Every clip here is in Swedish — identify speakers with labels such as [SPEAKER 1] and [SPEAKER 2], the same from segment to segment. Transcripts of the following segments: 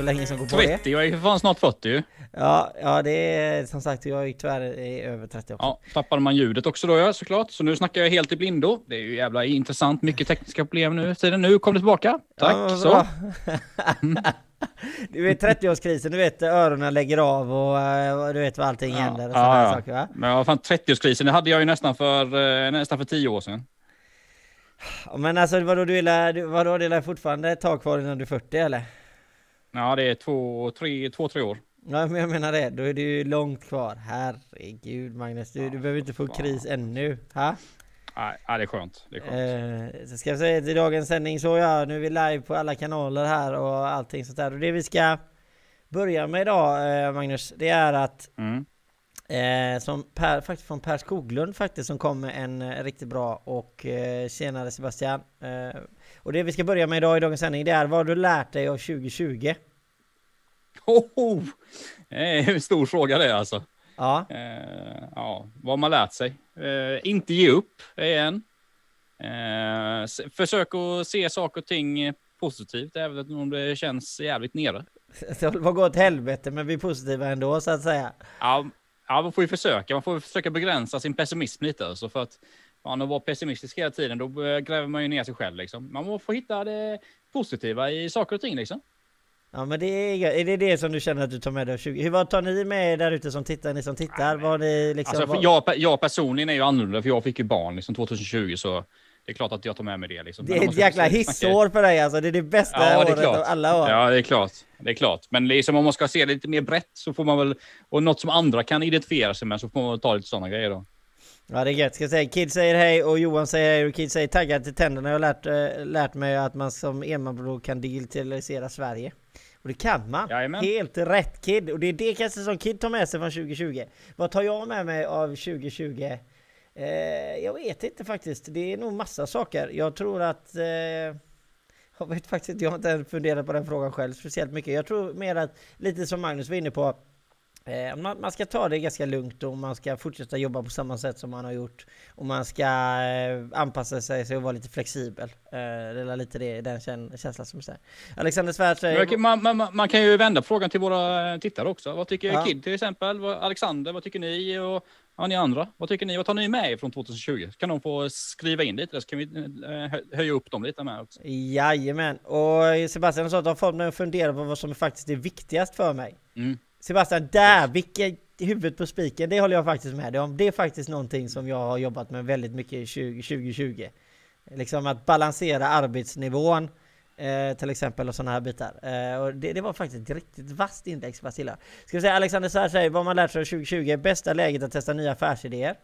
[SPEAKER 1] Det är väl ingen som går på det?
[SPEAKER 2] 30, jag är för fan snart 40 ju.
[SPEAKER 1] Ja, ja det är som sagt, jag är tyvärr är över 30 också.
[SPEAKER 2] Ja, tappade man ljudet också då ja, såklart. Så nu snackar jag helt i blindo. Det är ju jävla intressant. Mycket tekniska problem nu tiden. Nu kom det tillbaka. Tack,
[SPEAKER 1] Ja,
[SPEAKER 2] så.
[SPEAKER 1] bra. du vet 30-årskrisen, du vet öronen lägger av och eh, du vet vad allting händer och sådana här saker va?
[SPEAKER 2] Men vad fan, 30-årskrisen, det hade jag ju nästan för, eh, nästan för 10 år sedan.
[SPEAKER 1] Ja, Men alltså vadå, du du- vadå, det lär fortfarande ett tag kvar innan du är 40 eller?
[SPEAKER 2] Ja, det är två, tre, två, tre år.
[SPEAKER 1] Ja men jag menar det, då är det ju långt kvar. Herregud Magnus, du,
[SPEAKER 2] Ja,
[SPEAKER 1] du behöver inte få
[SPEAKER 2] fan.
[SPEAKER 1] kris ännu. Ha?
[SPEAKER 2] Nej, nej, det är skönt. Det är skönt.
[SPEAKER 1] Eh, så ska jag säga till dagens sändning så ja, nu är vi live på alla kanaler här och allting sånt där. Och det vi ska börja med idag eh, Magnus, det är att
[SPEAKER 2] Mm.
[SPEAKER 1] eh, som per, faktiskt från Per Skoglund faktiskt som kom med en eh, riktigt bra och eh, tjenare Sebastian. Och det vi ska börja med idag i dagens sändning det är vad du lärt dig av 2020?
[SPEAKER 2] Oh, det är en stor fråga det alltså.
[SPEAKER 1] Ja,
[SPEAKER 2] Eh, ja, vad man lärt sig? Eh, inte ge upp är en. Eh, försök att se saker och ting positivt, även om det känns jävligt nere.
[SPEAKER 1] det var gå åt helvete men vi är positiva ändå så att säga.
[SPEAKER 2] Ja, ja, man får ju försöka. Man får försöka begränsa sin pessimism lite. Alltså för att man att vara pessimistisk hela tiden, då gräver man ju ner sig själv. Liksom. Man får hitta det positiva i saker och ting. Liksom.
[SPEAKER 1] Ja men det är, är det det som du känner att du tar med dig av 20? Hur, vad tar ni med er där ute som tittar, ni som tittar? Vad har ni liksom...
[SPEAKER 2] Alltså,
[SPEAKER 1] vad,
[SPEAKER 2] jag, jag personligen är ju annorlunda, för jag fick ju barn liksom, 2020, så det är klart att jag tar med mig det. Liksom.
[SPEAKER 1] det är ett jäkla hissår för dig alltså, det är det bästa
[SPEAKER 2] Ja, det är
[SPEAKER 1] året av alla år.
[SPEAKER 2] Ja, det är klart. Det är klart. Men liksom, om man ska se det lite mer brett så får man väl, och något som andra kan identifiera sig med, så får man väl ta lite sådana grejer då.
[SPEAKER 1] Ja det är gött, ska jag säga. Kid säger hej och Johan säger hej och Kid säger taggad till tänderna. Jag har lärt, eh, lärt mig att man som enmansbro kan digitalisera Sverige. Och det kan man!
[SPEAKER 2] Jajamän.
[SPEAKER 1] Helt rätt Kid! Och det är det kanske som Kid tar med sig från 2020. Vad tar jag med mig av 2020? Eh, jag vet inte faktiskt. Det är nog massa saker. Jag tror att... Eh, jag vet faktiskt inte, jag har inte funderat på den frågan själv speciellt mycket. Jag tror mer att, lite som Magnus var inne på, man, man ska ta det ganska lugnt och man ska fortsätta jobba på samma sätt som man har gjort. Och man ska eh, anpassa sig och vara lite flexibel. Eh, det är lite det, den kän, känslan som är här. Alexander Svärd säger...
[SPEAKER 2] Man, man, man, kan ju vända frågan till våra tittare också. Vad tycker
[SPEAKER 1] Ja.
[SPEAKER 2] Kid till exempel? Alexander, vad tycker ni? Och ja, ni andra, vad tycker ni? Vad tar ni med er från 2020? Kan de få skriva in lite, så kan vi eh, hö- höja upp dem lite med också.
[SPEAKER 1] Jajamän! Och Sebastian sa att de fått mig att fundera på vad som faktiskt är viktigast för mig.
[SPEAKER 2] Mm.
[SPEAKER 1] Sebastian, där! Vilket huvud på spiken! Det håller jag faktiskt med dig om. Det är faktiskt någonting som jag har jobbat med väldigt mycket i 20, 2020. Liksom att balansera arbetsnivån eh, till exempel och sådana här bitar. Eh, och det, det var faktiskt ett riktigt vasst index Vasila. Ska vi säga Alexander Svärd säger vad man lärt sig av 2020 bästa läget att testa nya affärsidéer.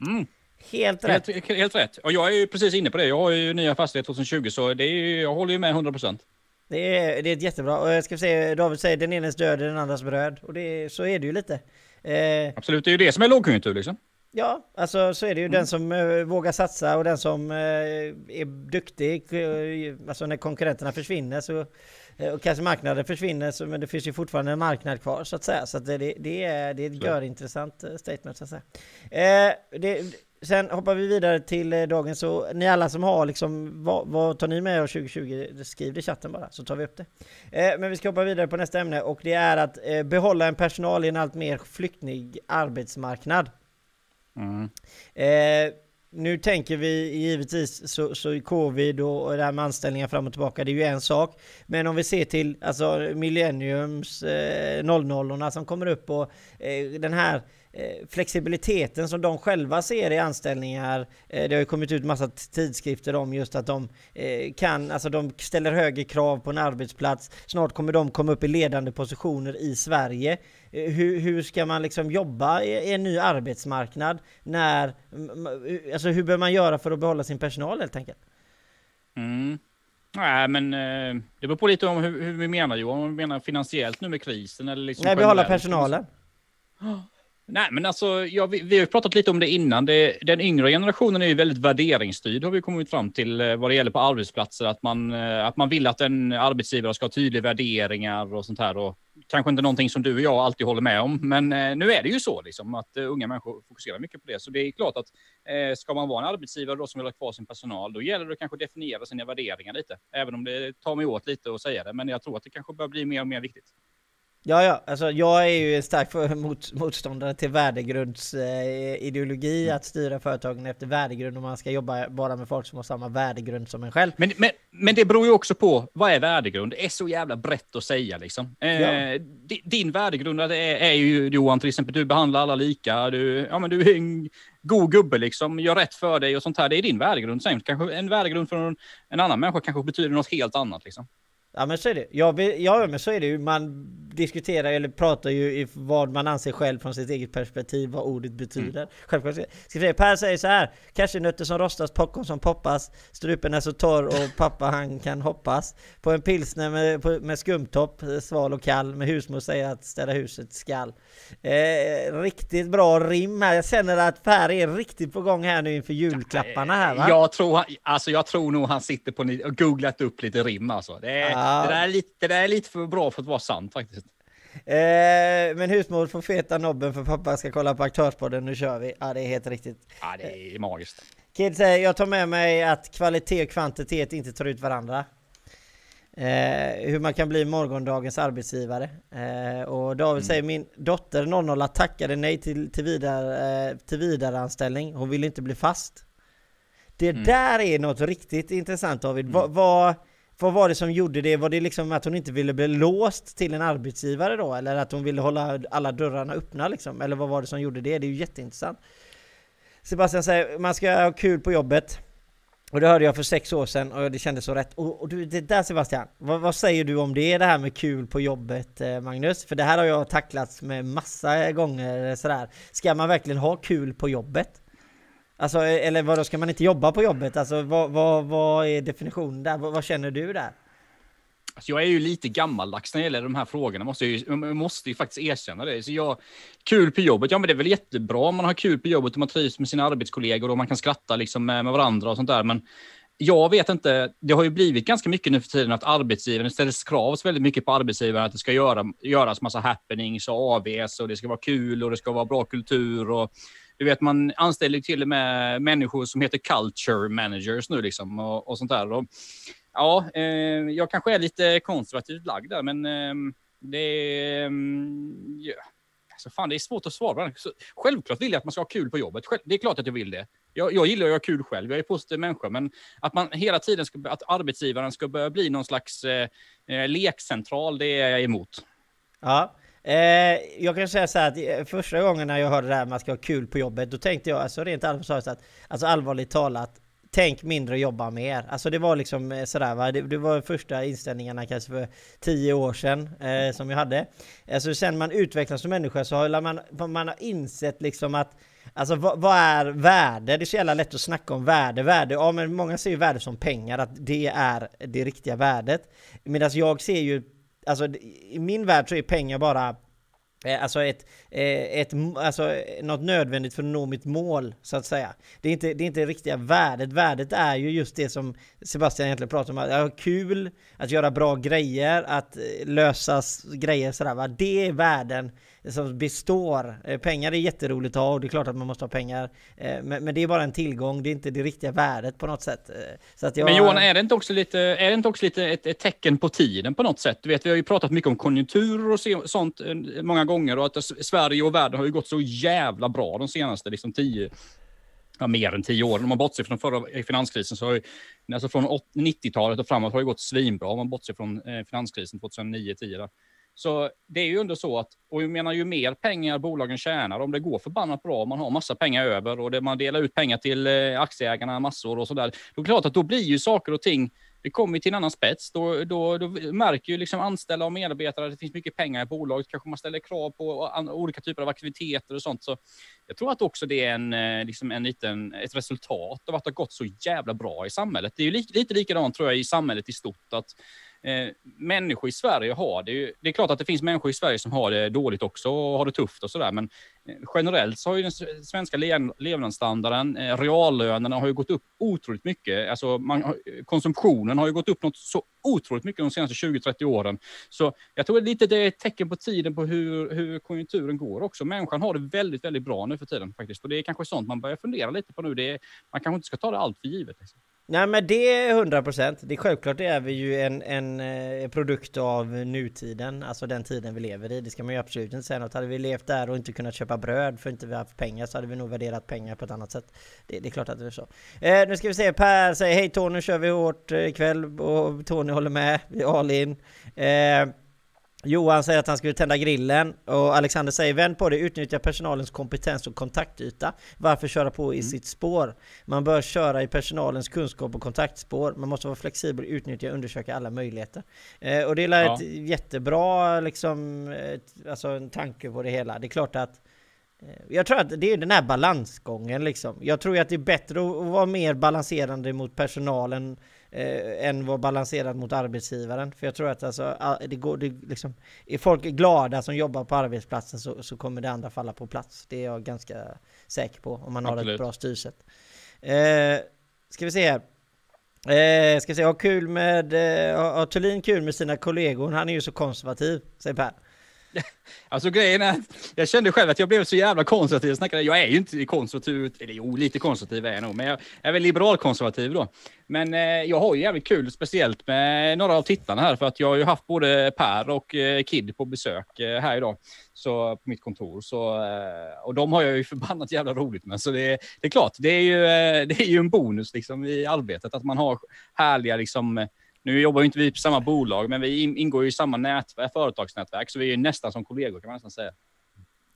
[SPEAKER 2] Mm.
[SPEAKER 1] Helt rätt!
[SPEAKER 2] Helt, helt rätt. Och jag är ju precis inne på det. Jag har ju nya fastighet 2020, så det är ju, jag håller ju med 100 procent.
[SPEAKER 1] Det är, det är ett jättebra. Och jag ska säga David säger den enes död är den andras bröd. Och det, så är det ju lite. Eh,
[SPEAKER 2] Absolut, det är ju det som är lågkonjunktur liksom.
[SPEAKER 1] Ja, alltså så är det ju. Den som eh, vågar satsa och den som eh, är duktig, eh, alltså när konkurrenterna försvinner så eh, och kanske marknaden försvinner, så, men det finns ju fortfarande en marknad kvar så att säga. Så att det, det, det är, det är ett görintressant eh, statement så att säga. Eh, det, sen hoppar vi vidare till eh, dagens, så ni alla som har liksom, vad, vad tar ni med er av 2020? Skriv det i chatten bara så tar vi upp det. Eh, men vi ska hoppa vidare på nästa ämne och det är att eh, behålla en personal i en allt mer flyktig arbetsmarknad.
[SPEAKER 2] Mm.
[SPEAKER 1] Eh, nu tänker vi givetvis så, så i covid och, och det här med anställningar fram och tillbaka, det är ju en sak. Men om vi ser till alltså millenniums eh, 00 som kommer upp och eh, den här flexibiliteten som de själva ser i anställningar. Eh, det har ju kommit ut massa tidskrifter om just att de eh, kan, alltså de ställer högre krav på en arbetsplats. Snart kommer de komma upp i ledande positioner i Sverige. Eh, Hur, hur ska man liksom jobba i en ny arbetsmarknad när, alltså hur bör man göra för att behålla sin personal helt enkelt?
[SPEAKER 2] Mm. Nej, men eh, det beror på lite om hur, hur vi menar Johan. Om vi menar finansiellt nu med krisen eller liksom
[SPEAKER 1] Nej, behålla personalen.
[SPEAKER 2] Nej, men alltså, ja, vi, vi har ju pratat lite om det innan. Det, den yngre generationen är ju väldigt värderingsstyrd har vi kommit fram till eh, vad det gäller på arbetsplatser. Att man, eh, att man vill att en arbetsgivare ska ha tydliga värderingar och sånt här. Och kanske inte någonting som du och jag alltid håller med om, men eh, nu är det ju så liksom att unga människor fokuserar mycket på det. Så det är klart att ska man vara en arbetsgivare då som vill ha kvar sin personal, då gäller det att kanske definiera sina värderingar lite. Även om det tar mig åt lite att säga det, men jag tror att det kanske börjar bli mer och mer viktigt.
[SPEAKER 1] Ja, ja, alltså jag är ju stark mot, motståndare till värdegrundsideologi, eh, att styra företagen efter värdegrund och man ska jobba bara med folk som har samma värdegrund som en själv.
[SPEAKER 2] Men, men, men det beror ju också på, vad är värdegrund? Det är så jävla brett att säga liksom. Eh, ja. Din värdegrund är, är ju Johan, till exempel, du behandlar alla lika, du, ja, men du är en god gubbe liksom, gör rätt för dig och sånt här. Det är din värdegrund. Sen kanske en värdegrund för en, en annan människa kanske betyder något helt annat liksom.
[SPEAKER 1] Ja men så är det. Ja, ja men så är det ju. Man diskuterar eller pratar ju i vad man anser själv från sitt eget perspektiv vad ordet betyder. Mm. Självklart ska säga. Per säger så här. Cashewnötter som rostas, popcorn som poppas. Strupen är så torr och pappa han kan hoppas. På en pilsner med, med skumtopp, sval och kall. Med husmor säger att städa huset skall. Eh, riktigt bra rim här. Jag känner att Per är riktigt på gång här nu inför julklapparna här va?
[SPEAKER 2] Jag tror, alltså jag tror nog han sitter på och googlat upp lite rim alltså. Det är, det, där är lite, det där är lite för bra för att vara sant faktiskt.
[SPEAKER 1] Eh, men husmor får feta nobben för pappa ska kolla på Aktörspodden, nu kör vi. Ja det är helt riktigt.
[SPEAKER 2] Ja det är magiskt.
[SPEAKER 1] Kid säger, jag tar med mig att kvalitet och kvantitet inte tar ut varandra. Eh, hur man kan bli morgondagens arbetsgivare. Eh, och David mm. säger min dotter 00 tackade nej till, till, vidare, eh, till vidareanställning. Hon vill inte bli fast. Det mm. där är något riktigt intressant David. Mm. Vad, vad, vad var det som gjorde det? Var det liksom att hon inte ville bli låst till en arbetsgivare då? Eller att hon ville hålla alla dörrarna öppna liksom? Eller vad var det som gjorde det? Det är ju jätteintressant. Sebastian säger man ska ha kul på jobbet. Och det hörde jag för sex år sedan och det kändes så rätt. Och, och du, det där Sebastian, vad, vad, säger du om det, det här med kul på jobbet eh, Magnus? För det här har jag tacklats med massa gånger sådär. Ska man verkligen ha kul på jobbet? Alltså, e-, eller vadå, ska man inte jobba på jobbet? Alltså, vad, vad, vad är definitionen där? Vad, vad känner du där?
[SPEAKER 2] Alltså jag är ju lite gammaldags när det gäller de här frågorna, måste jag, ju, måste ju faktiskt erkänna det. Så jag, kul på jobbet, ja men det är väl jättebra om man har kul på jobbet och man trivs med sina arbetskollegor och man kan skratta liksom med, med varandra och sånt där. Men jag vet inte, det har ju blivit ganska mycket nu för tiden att arbetsgivaren ställer krav väldigt mycket på arbetsgivaren att det ska göra, göras massa happenings och AVs och det ska vara kul och det ska vara bra kultur och du vet, man anställer till och med människor som heter culture managers nu liksom och, och sånt där. Och, ja, eh, jag kanske är lite konservativt lagd där, men eh, det är... Eh. Alltså fan, det är svårt att svara. Så, självklart vill jag att man ska ha kul på jobbet. Själv, det är klart att jag vill det. Jag, jag gillar att ha kul själv. Jag är positiv människa, men att man hela tiden ska, att arbetsgivaren ska börja bli någon slags eh, eh lekcentral, det är jag emot.
[SPEAKER 1] Ja, Eh, jag kan säga så här att eh, första gången när jag hörde det här med att man ska ha kul på jobbet, då tänkte jag alltså rent allvarligt att, alltså allvarligt talat, tänk mindre och jobba mer. Alltså det var liksom eh, sådär va, det, det var första inställningarna kanske för tio år sedan eh, som jag hade. Alltså sen man utvecklas som människa så har man, man har insett liksom att Alltså vad, vad, är värde? Det är så jävla lätt att snacka om värde. Värde, ja men många ser ju värde som pengar, att det är det riktiga värdet. Medan jag ser ju alltså i min värld så är pengar bara eh, Alltså ett, eh, ett, alltså något nödvändigt för att nå mitt mål, så att säga. Det är inte det är inte riktiga värdet. Värdet är ju just det som Sebastian egentligen pratar om, att ha kul, att göra bra grejer, att eh, lösa grejer sådär va. Det är värden som består. Eh, pengar är jätteroligt att ha och det är klart att man måste ha pengar. Eh, men, men det är bara en tillgång, det är inte det riktiga värdet på något sätt. Eh, så att jag...
[SPEAKER 2] Men Johan, är det inte också lite, är det inte också lite ett, ett, tecken på tiden på något sätt? Du vet, vi har ju pratat mycket om konjunkturer och sånt många gånger och att Sverige och världen har ju gått så jävla bra de senaste liksom, tio ja, mer än tio år. Om man bortser från förra finanskrisen så har ju, alltså från 90-talet och framåt har det gått svinbra. Om man bortser från finanskrisen 2009-10 så det är ju ändå så att, och jag menar ju mer pengar bolagen tjänar, om det går förbannat bra, om man har massa pengar över och det, man delar ut pengar till eh, aktieägarna massor och sådär, då är det klart att då blir ju saker och ting det kommer till en annan spets. Då, då, då märker ju liksom anställda och medarbetare att det finns mycket pengar i bolaget. Kanske man ställer krav på olika typer av aktiviteter och sånt. Så jag tror att också det är en, eh, liksom en liten, ett resultat av att det har gått så jävla bra i samhället. Det är ju lite, lite likadant tror jag i samhället i stort. Att eh, människor i Sverige har det ju, det är klart att det finns människor i Sverige som har det dåligt också och har det tufft och sådär, men eh, generellt så har ju den svenska levnadsstandarden, eh, reallönerna har ju gått upp otroligt mycket. Alltså man, konsumtionen har ju gått upp något så otroligt mycket de senaste 20-30 åren. Så jag tror lite det är ett tecken på tiden på hur, hur konjunkturen går också. Människan har det väldigt, väldigt bra nu för tiden faktiskt. Och det är kanske sånt man börjar fundera lite på nu. Det är, man kanske inte ska ta det allt för givet. Liksom.
[SPEAKER 1] Nej men det är 100 procent. Det är självklart det är vi ju en, en, eh, produkt av nutiden, alltså den tiden vi lever i. Det ska man ju absolut inte säga något. Hade vi levt där och inte kunnat köpa bröd för inte vi haft pengar så hade vi nog värderat pengar på ett annat sätt. Det, det är klart att det är så. Eh, nu ska vi se, Per säger hej Tony, nu kör vi hårt eh, ikväll och Tony håller med. Vi är all in. Eh, Johan säger att han skulle tända grillen och Alexander säger vänd på det, utnyttja personalens kompetens och kontaktyta. Varför köra på i mm. sitt spår? Man bör köra i personalens kunskap och kontaktspår. Man måste vara flexibel, utnyttja och undersöka alla möjligheter. Eh, och det är ja. ett jättebra liksom, ett, alltså en tanke på det hela. Det är klart att eh, jag tror att det är den här balansgången liksom. Jag tror att det är bättre att vara mer balanserande mot personalen eh, än vara balanserad mot arbetsgivaren. För jag tror att alltså, det går, det liksom, är folk glada som jobbar på arbetsplatsen så, så kommer det andra falla på plats. Det är jag ganska säker på om man har Absolut. ett bra styrsätt. Eh, ska vi se här. Eh, ska vi se, ha kul med, eh, har Thulin kul med sina kollegor? Han är ju så konservativ, säger Per.
[SPEAKER 2] Alltså grejen är att jag kände själv att jag blev så jävla konservativ. Jag, jag är ju inte konservativ, eller jo, lite konservativ är jag nog, men jag är väl liberalkonservativ då. Men eh, jag har ju jävligt kul, speciellt med några av tittarna här, för att jag har ju haft både Per och eh, Kid på besök eh, här idag, så på mitt kontor. Så, eh, och de har jag ju förbannat jävla roligt med, så det, det är klart, det är ju, eh, det är ju en bonus liksom i arbetet att man har härliga liksom nu jobbar ju inte vi på samma bolag, men vi ingår ju i samma nätverk, företagsnätverk, så vi är nästan som kollegor kan man nästan säga.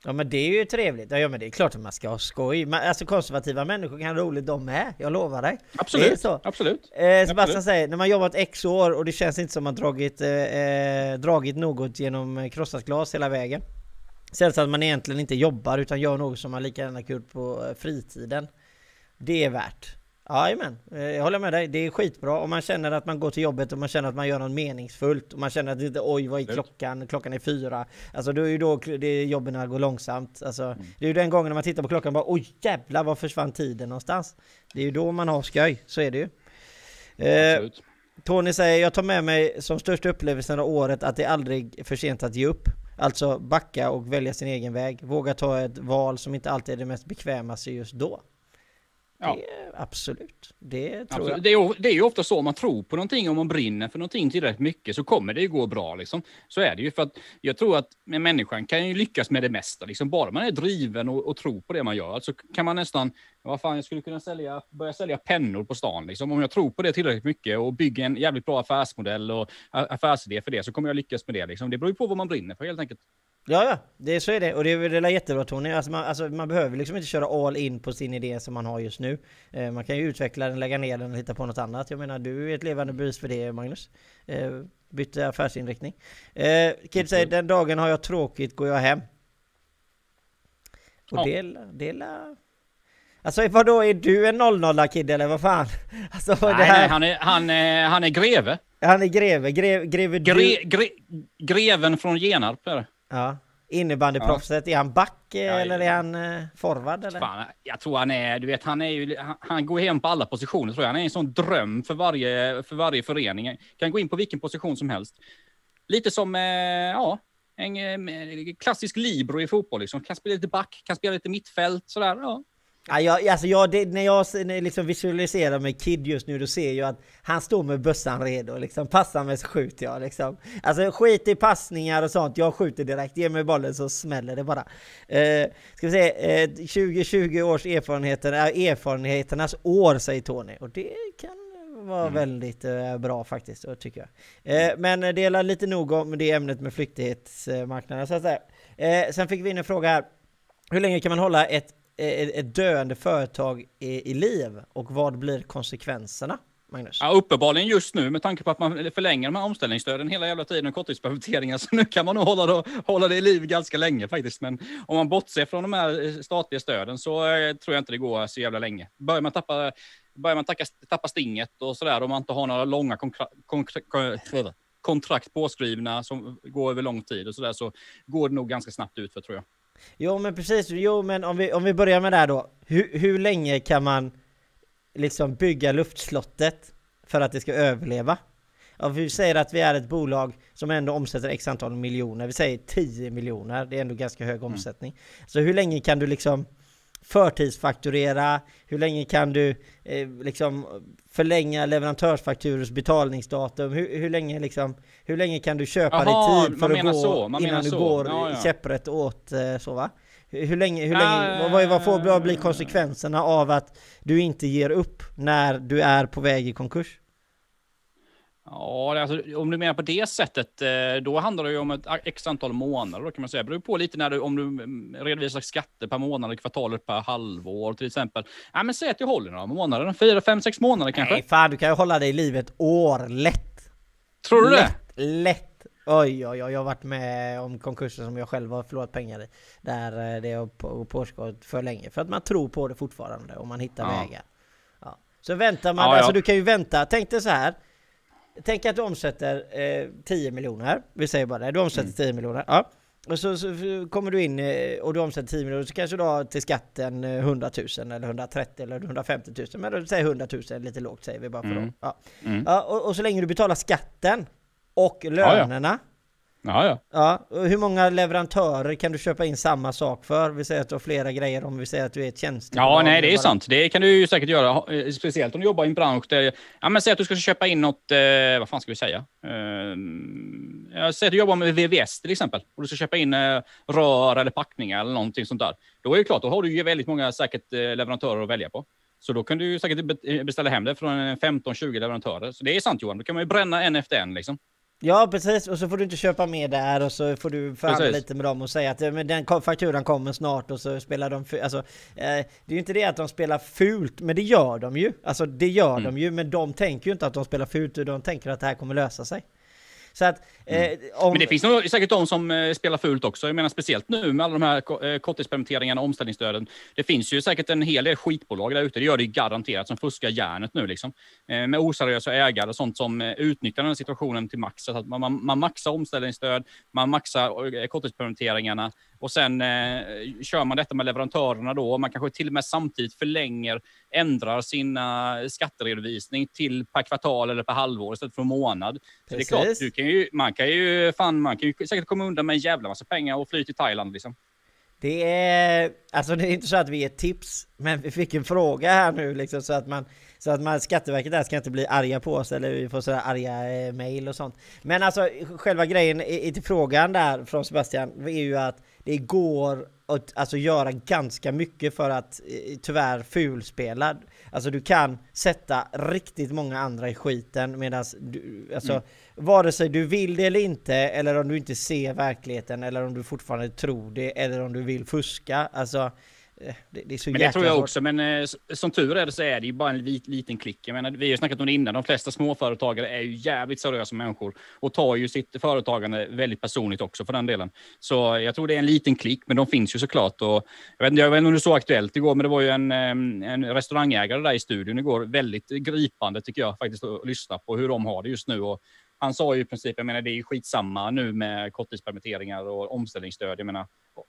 [SPEAKER 1] Ja men det är ju trevligt. Ja men det är klart att man ska ha skoj. Man, alltså konservativa människor kan ha roligt de med. Jag lovar dig.
[SPEAKER 2] Absolut. så. Absolut.
[SPEAKER 1] Eh, Sebastian absolut. säger, när man jobbat x år och det känns inte som man dragit, eh, eh dragit något genom krossat glas hela vägen. Sen så att man egentligen inte jobbar utan gör något som man lika gärna kul på eh, fritiden. Det är värt. Jajamän, eh, jag håller med dig. Det är skitbra om man känner att man går till jobbet och man känner att man gör något meningsfullt och man känner att det inte oj vad är klockan? Klockan är fyra. Alltså då är ju då det jobben går långsamt. Alltså, mm. Det är ju den gången när man tittar på klockan och bara oj jävlar var försvann tiden någonstans? Det är ju då man har skoj, så är det ju. Eh, Tony säger jag tar med mig som största upplevelsen av året att det är aldrig för sent att ge upp. Alltså backa och välja sin egen väg. Våga ta ett val som inte alltid är det mest bekvämaste just då. Ja. Det, absolut, det tror absolut. jag.
[SPEAKER 2] Det är, ju ofta så, om man tror på någonting, om man brinner för någonting tillräckligt mycket, så kommer det ju gå bra. Liksom. Så är det ju. För att jag tror att människan kan ju lyckas med det mesta. Liksom. Bara man är driven och, och tror på det man gör, så kan man nästan, vad fan, jag skulle kunna sälja, börja sälja pennor på stan. Liksom. Om jag tror på det tillräckligt mycket och bygger en jävligt bra affärsmodell och affärsidé för det, så kommer jag lyckas med det. Liksom. Det beror ju på vad man brinner för helt enkelt.
[SPEAKER 1] Ja, ja, det, så är det. Och det är väl jättebra Tony. Alltså man, alltså man behöver liksom inte köra all in på sin idé som man har just nu. Eh, man kan ju utveckla den, lägga ner den och hitta på något annat. Jag menar, du är ett levande bevis för det Magnus. Eh, bytte affärsinriktning. Eh, Kid säger, den dagen har jag tråkigt, går jag hem. Och ja. det, det är Alltså vadå, är du en 00 kid eller vad fan? Alltså,
[SPEAKER 2] nej, här... nej, han är, han, är, han är greve.
[SPEAKER 1] Han är greve, greve, greve
[SPEAKER 2] Gre, gre, Greven från Genarp är det.
[SPEAKER 1] Ja. Innebandyproffset, ja. är han back ja, eller är han eh, forward eller?
[SPEAKER 2] Fan, jag tror han är, du vet, han är ju, han, han, går hem på alla positioner tror jag. Han är en sån dröm för varje, för varje förening. Kan gå in på vilken position som helst. Lite som, eh, ja, en eh, klassisk libero i fotboll liksom. Kan spela lite back, kan spela lite mittfält sådär, ja.
[SPEAKER 1] Ja, jag, alltså jag, det, när jag liksom visualiserar med Kid just nu, då ser jag att han står med bössan redo. Liksom. Passar mig så skjuter jag. Liksom. Alltså skit i passningar och sånt, jag skjuter direkt. Ge mig bollen så smäller det bara. Eh, ska vi se, eh, 2020 års erfarenheter, äh, erfarenheternas år säger Tony. Och det kan vara mm. väldigt eh, bra faktiskt, tycker jag. Eh, men det är lite nog om det ämnet med flyktighetsmarknaden. Så att. Eh, sen fick vi in en fråga här. Hur länge kan man hålla ett Eh, ett döende företag i, i liv och vad blir konsekvenserna? Magnus?
[SPEAKER 2] Ja, uppenbarligen just nu med tanke på att man förlänger de här omställningsstöden hela jävla tiden och korttidspermitteringar så nu kan man nog hålla det, hålla det i liv ganska länge faktiskt. Men om man bortser från de här eh, statliga stöden så eh, tror jag inte det går så jävla länge. Börjar man tappa, börjar man tappa, tappa stinget och sådär om man inte har några långa kontrakt påskrivna som går över lång tid och sådär så går det nog ganska snabbt ut för tror jag.
[SPEAKER 1] Jo men precis, jo men om vi, om vi börjar med det här då. Hur, hur länge kan man liksom bygga luftslottet för att det ska överleva? Om vi säger att vi är ett bolag som ändå omsätter x antal miljoner, vi säger 10 miljoner, det är ändå ganska hög
[SPEAKER 2] Mm.
[SPEAKER 1] omsättning. Så hur länge kan du liksom förtidsfakturera? Hur länge kan du eh, liksom förlänga leverantörsfakturors betalningsdatum? Hur, hur länge liksom, hur länge kan du köpa
[SPEAKER 2] Jaha,
[SPEAKER 1] dig tid för att gå
[SPEAKER 2] så,
[SPEAKER 1] innan du
[SPEAKER 2] så.
[SPEAKER 1] går
[SPEAKER 2] Ja, ja.
[SPEAKER 1] käpprätt åt eh, så va? Hur, länge, hur länge,
[SPEAKER 2] ja,
[SPEAKER 1] vad, vad får blir
[SPEAKER 2] ja.
[SPEAKER 1] konsekvenserna av att du inte ger upp när du är på väg i konkurs?
[SPEAKER 2] Ja, alltså, om du menar på det sättet, eh, då handlar det ju om ett x antal månader. Då kan man säga. Det beror på lite när du, om du mm, redovisar skatter per månad, kvartaler per halvår till exempel. Ja, men säg att du håller några månader, fyra, fem, sex månader kanske.
[SPEAKER 1] Nej fan, du kan ju hålla dig i livet år, lätt!
[SPEAKER 2] Tror du det?
[SPEAKER 1] lätt, Lätt! Oj, oj, oj, jag har varit med om konkurser som jag själv har förlorat pengar i. Där eh, det har på- pågått för länge. För att man tror på det fortfarande och man hittar
[SPEAKER 2] Ja.
[SPEAKER 1] vägar. Ja. Så väntar man,
[SPEAKER 2] ja.
[SPEAKER 1] alltså du kan ju vänta. Tänk dig så här. Tänk att du omsätter eh, 10 miljoner. Vi säger bara det. Du omsätter
[SPEAKER 2] Mm.
[SPEAKER 1] 10 miljoner. Ja. Och så, så kommer du in eh, och du omsätter 10 miljoner. Så kanske du har till skatten eh, 100 000 eller 130 eller 150 000. Men då säger 100 000 lite lågt säger vi bara för
[SPEAKER 2] Mm.
[SPEAKER 1] att. Ja.
[SPEAKER 2] Mm.
[SPEAKER 1] Ja, och, och så länge du betalar skatten och lönerna.
[SPEAKER 2] Ja, ja.
[SPEAKER 1] Ja, och hur många leverantörer kan du köpa in samma sak för? Vi säger att du har flera grejer om vi säger att du är ett tjänstebolag.
[SPEAKER 2] Ja, nej, det är sant. Det kan du ju säkert göra. Eh, Speciellt om du jobbar i en bransch där, ja men säg att du ska köpa in något, eh, vad fan ska vi säga? Eh, säger att du jobbar med VVS till exempel och du ska köpa in eh, rör eller packningar eller någonting sånt där. Då är det klart, då har du ju väldigt många säkert eh, leverantörer att välja på. Så då kan du säkert eh, beställa hem det från en 15-20 leverantörer. Så det är sant Johan, då kan man ju bränna en efter en liksom.
[SPEAKER 1] Ja precis, och så får du inte köpa mer där och så får du förhandla
[SPEAKER 2] Precis.
[SPEAKER 1] lite med dem och säga att men den fakturan kommer snart och så spelar de fu- alltså, eh, Det är ju inte det att de spelar fult, men det gör de ju. Alltså det gör
[SPEAKER 2] Mm.
[SPEAKER 1] de ju, men de tänker ju inte att de spelar fult, de tänker att det här kommer lösa sig. Så att... Eh, om,
[SPEAKER 2] Men det finns nog säkert de som eh, spelar fult också. Jag menar speciellt nu med alla de här eh, korttidspermitteringarna och omställningsstöden. Det finns ju säkert en hel del skitbolag där ute, det gör det ju garanterat, som fuskar järnet nu liksom. Eh, Med oseriösa ägare och sånt som utnyttjar den här situationen till max. Så att man, man, man maxar omställningsstöd, man maxar korttidspermitteringarna och sen eh, kör man detta med leverantörerna då. Man kanske till och med samtidigt förlänger, ändrar sina skatteredovisning till per kvartal eller per halvår istället för månad. Så det är klart,
[SPEAKER 1] Precis.
[SPEAKER 2] du kan ju, man kan ju fan, man kan ju säkert komma undan med en jävla massa pengar och fly till Thailand liksom.
[SPEAKER 1] Det är, alltså det är inte så att vi ger tips, men vi fick en fråga här nu liksom så att man, så att man, Skatteverket där ska inte bli arga på oss eller vi får sådär arga eh, mail och sånt. Men alltså själva grejen i, i till frågan där från Sebastian är ju att det går att alltså, göra ganska mycket för att eh, tyvärr fulspela. Alltså du kan sätta riktigt många andra i skiten medan du, alltså
[SPEAKER 2] Mm.
[SPEAKER 1] vare sig du vill det eller inte eller om du inte ser verkligheten eller om du fortfarande tror det eller om du vill fuska. Alltså eh, det, det är så
[SPEAKER 2] Men det tror jag
[SPEAKER 1] svårt.
[SPEAKER 2] också, men eh, som tur är det så är det ju bara en lit, liten klick. Jag menar, vi har ju snackat om det innan, de flesta småföretagare är ju jävligt seriösa människor och tar ju sitt företagande väldigt personligt också för den delen. Så jag tror det är en liten klick, men de finns ju såklart. Och jag, vet, jag vet inte om det så aktuellt igår, men det var ju en, eh, en restaurangägare där i studion igår. Väldigt gripande tycker jag faktiskt att lyssna på hur de har det just nu. Och han sa ju i princip, jag menar det är ju skitsamma nu med korttidspermitteringar och omställningsstöd. Jag menar,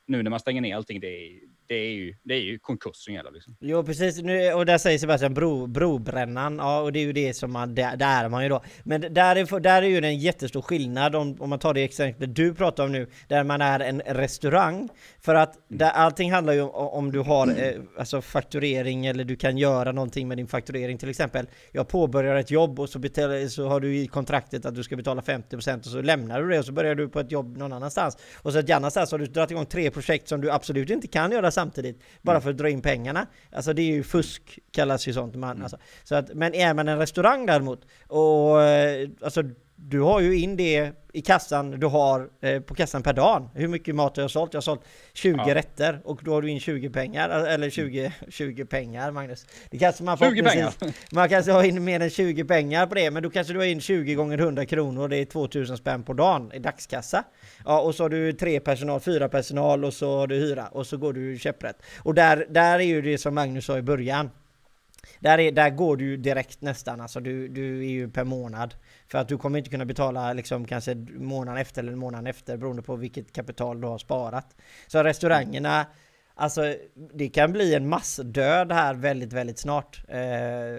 [SPEAKER 2] nu när man stänger ner allting, det är, det är, ju, det är ju konkurs som gäller. Liksom.
[SPEAKER 1] Jo precis, nu, och där säger Sebastian bro, brobrännan, ja och det är ju det som man, där, där är man ju då. Men där är, där är ju en jättestor skillnad om, om man tar det exempel du pratar om nu, där man är en restaurang. För att där, allting handlar ju om, om du har eh, alltså fakturering eller du kan göra någonting med din fakturering till exempel. Jag påbörjar ett jobb och så, betalar, så har du i kontraktet att du ska betala 50% och så lämnar du det och så börjar du på ett jobb någon annanstans. Och så ett annanstans har du dragit igång tre projekt som du absolut inte kan göra samtidigt bara för att dra in pengarna. Alltså det är ju fusk kallas ju sånt. Man, alltså. så att, men är man en restaurang däremot och eh, alltså du har ju in det i kassan du har eh, på kassan per dag. Hur mycket mat har jag sålt? Jag har sålt 20
[SPEAKER 2] Ja.
[SPEAKER 1] rätter och då har du in 20 pengar, eller 20, 20 pengar Magnus. Det kanske man
[SPEAKER 2] 20
[SPEAKER 1] förhoppningsvis-
[SPEAKER 2] pengar!
[SPEAKER 1] man kanske har in mer än 20 pengar på det, men då kanske du har in 20 gånger 100 kronor, det är 2000 spänn på dagen i dagskassa. Ja, och så har du tre personal, fyra personal och så har du hyra och så går du käpprätt. Och där, där är ju det som Magnus sa i början. Där, är, där går du ju direkt nästan, alltså du, du är ju per månad. För att du kommer inte kunna betala liksom kanske månaden efter eller månaden efter beroende på vilket kapital du har sparat. Så restaurangerna Alltså det kan bli en massdöd här väldigt, väldigt snart eh,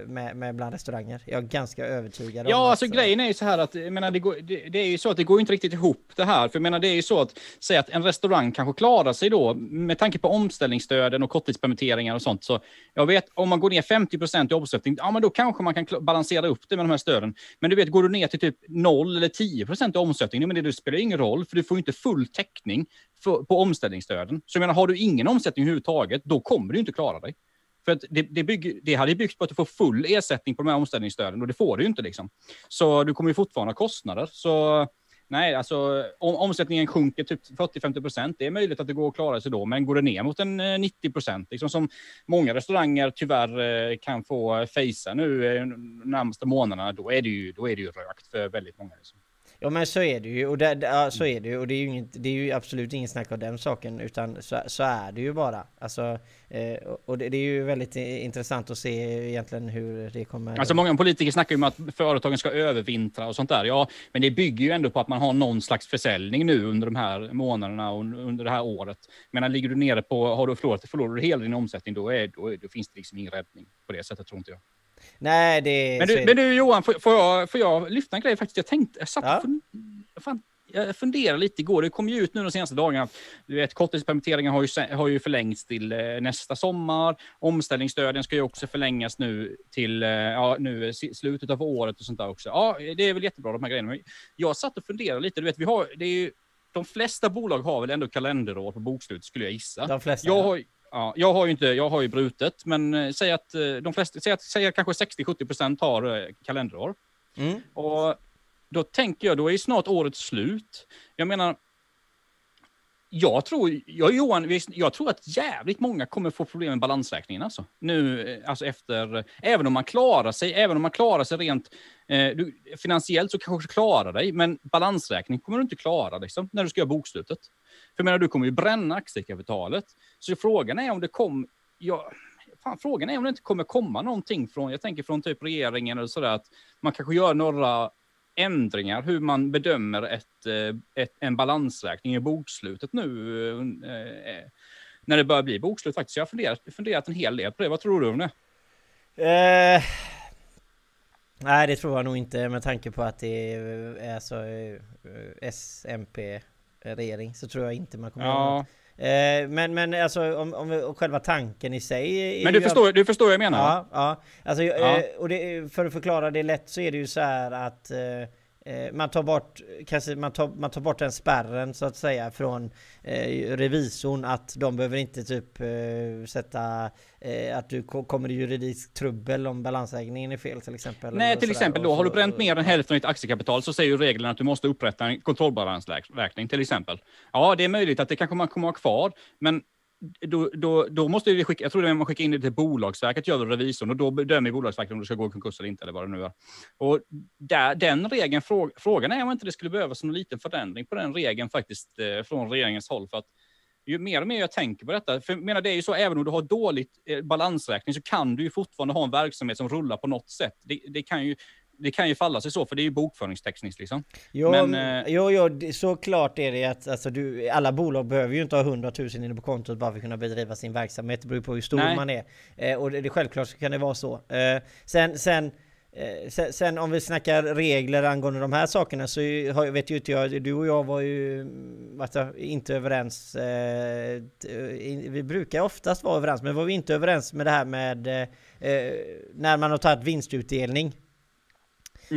[SPEAKER 1] med, med bland restauranger. Jag är ganska övertygad.
[SPEAKER 2] Ja,
[SPEAKER 1] om
[SPEAKER 2] alltså
[SPEAKER 1] att,
[SPEAKER 2] grejen är ju så här att, jag menar, det, går, det, det, är ju så att det går inte riktigt ihop det här. För jag menar, det är ju så att, säga att en restaurang kanske klarar sig då, med tanke på omställningsstöden och korttidspermitteringar och sånt. Så jag vet, om man går ner 50 procent i omsättning, ja men då kanske man kan balansera upp det med de här stöden. Men du vet, går du ner till typ 0 eller 10 procent i omsättning, men det spelar ingen roll, för du får ju inte full täckning för, på omställningsstöden. Så jag menar, har du ingen omsättning överhuvudtaget, då kommer du inte klara dig. För att det, det, bygger, det hade byggt på att du får full ersättning på de här omställningsstöden och det får du ju inte. Liksom. Så du kommer ju fortfarande ha kostnader. Så nej, alltså om omsättningen sjunker typ 40-50 procent, det är möjligt att det går att klara sig då. Men går det ner mot en eh, 90 procent, liksom som många restauranger tyvärr eh, kan få eh, fejsa nu närmaste månaderna, då är det ju, då är det ju rökt för väldigt många. Liksom.
[SPEAKER 1] Ja men så är det ju och det, ja, så är det ju och det är ju, inget, det är ju absolut inget snack om den saken utan så, så är det ju bara. Alltså, eh, och det, det, är ju väldigt intressant att se egentligen hur det kommer...
[SPEAKER 2] Alltså många politiker snackar ju om att företagen ska övervintra och sånt där. Ja, men det bygger ju ändå på att man har någon slags försäljning nu under de här månaderna och under det här året. Men ligger du nere på, har du förlorat, förlorar du hela din omsättning, då, är, då, då finns det liksom ingen räddning på det sättet tror inte jag.
[SPEAKER 1] Nej, det
[SPEAKER 2] Men du, men du Johan, får, får, jag, får jag lyfta en grej faktiskt? Jag tänkte, jag satt ja. och fund, fan, jag funderade lite igår. Det kom ju ut nu de senaste dagarna. Du vet, korttidspermitteringar har ju, har ju förlängts till eh, nästa sommar. Omställningsstöden ska ju också förlängas nu till eh, ja, nu, slutet av året och sånt där också. Ja, det är väl jättebra de här grejerna. Men jag satt och funderade lite. Du vet, vi har, det är ju, de flesta bolag har väl ändå kalenderår på bokslut skulle jag gissa.
[SPEAKER 1] De flesta.
[SPEAKER 2] Jag har, Ja, jag har ju inte, jag har ju brutet, men eh, säg att eh, de flesta, säg att, säg att kanske 60-70 procent har eh, kalenderår. Mm. Och då tänker jag, då är ju snart året slut. Jag menar, jag tror, jag, Johan, jag tror att jävligt många kommer få problem med balansräkningen alltså. Nu, alltså efter, även om man klarar sig, även om man klarar sig rent eh, du, finansiellt så kanske du klarar dig, men balansräkning kommer du inte klara liksom, när du ska göra bokslutet. För menar, du kommer ju bränna aktiekapitalet. Så frågan är om det kommer, ja, fan, frågan är om det inte kommer komma någonting från, jag tänker från typ regeringen eller sådär, att man kanske gör några ändringar hur man bedömer ett, eh, ett, en balansräkning i bokslutet nu eh, eh, när det börjar bli bokslut faktiskt. Jag har funderat, funderat en hel del på det. Vad tror du om det?
[SPEAKER 1] Eh, nej, det tror jag nog inte med tanke på att det är alltså SMP regering så tror jag inte man kommer ja. Eh, men, men alltså om, om, själva tanken i sig...
[SPEAKER 2] Men du förstår, du förstår vad jag menar?
[SPEAKER 1] Ja, ja. Alltså, ja. Eh, och det, för att förklara det lätt så är det ju så här att Eh, man tar bort, kanske man tar, man tar bort den spärren så att säga från eh, revisorn att de behöver inte typ eh, sätta eh, att du kommer i juridisk trubbel om balansräkningen är fel till exempel.
[SPEAKER 2] Nej, till exempel då har du bränt mer än hälften av ditt aktiekapital så säger ju reglerna att du måste upprätta en kontrollbalansräkning till exempel. Ja, det är möjligt att det kanske man kommer ha kvar, men då, då, då måste vi skicka, jag tror det man skickar in det till Bolagsverket, gör revisorn, och då bedömer Bolagsverket om det ska gå i konkurs eller inte, eller vad det nu är. Och där, den regeln, frågan är om inte det skulle behövas en liten förändring på den regeln faktiskt eh, från regeringens håll, för att ju mer och mer jag tänker på detta, för jag menar det är ju så, även om du har dåligt eh, balansräkning så kan du ju fortfarande ha en verksamhet som rullar på något sätt. Det, det kan ju, det kan ju falla sig så, för det är ju bokföringstekniskt liksom.
[SPEAKER 1] Jo, men, eh, jo, jo såklart är det att alltså, du, alla bolag behöver ju inte ha 100 000 inne på kontot bara för att kunna bedriva sin verksamhet. Det beror på hur stor nej. man är. Eh, och det, det, självklart så kan det vara så. Eh, sen, sen eh, Sen, sen, om vi snackar regler angående de här sakerna så har, vet ju inte jag, du och jag var ju alltså, inte överens. Eh, vi brukar oftast vara överens, men var vi inte överens med det här med eh, när man har tagit vinstutdelning.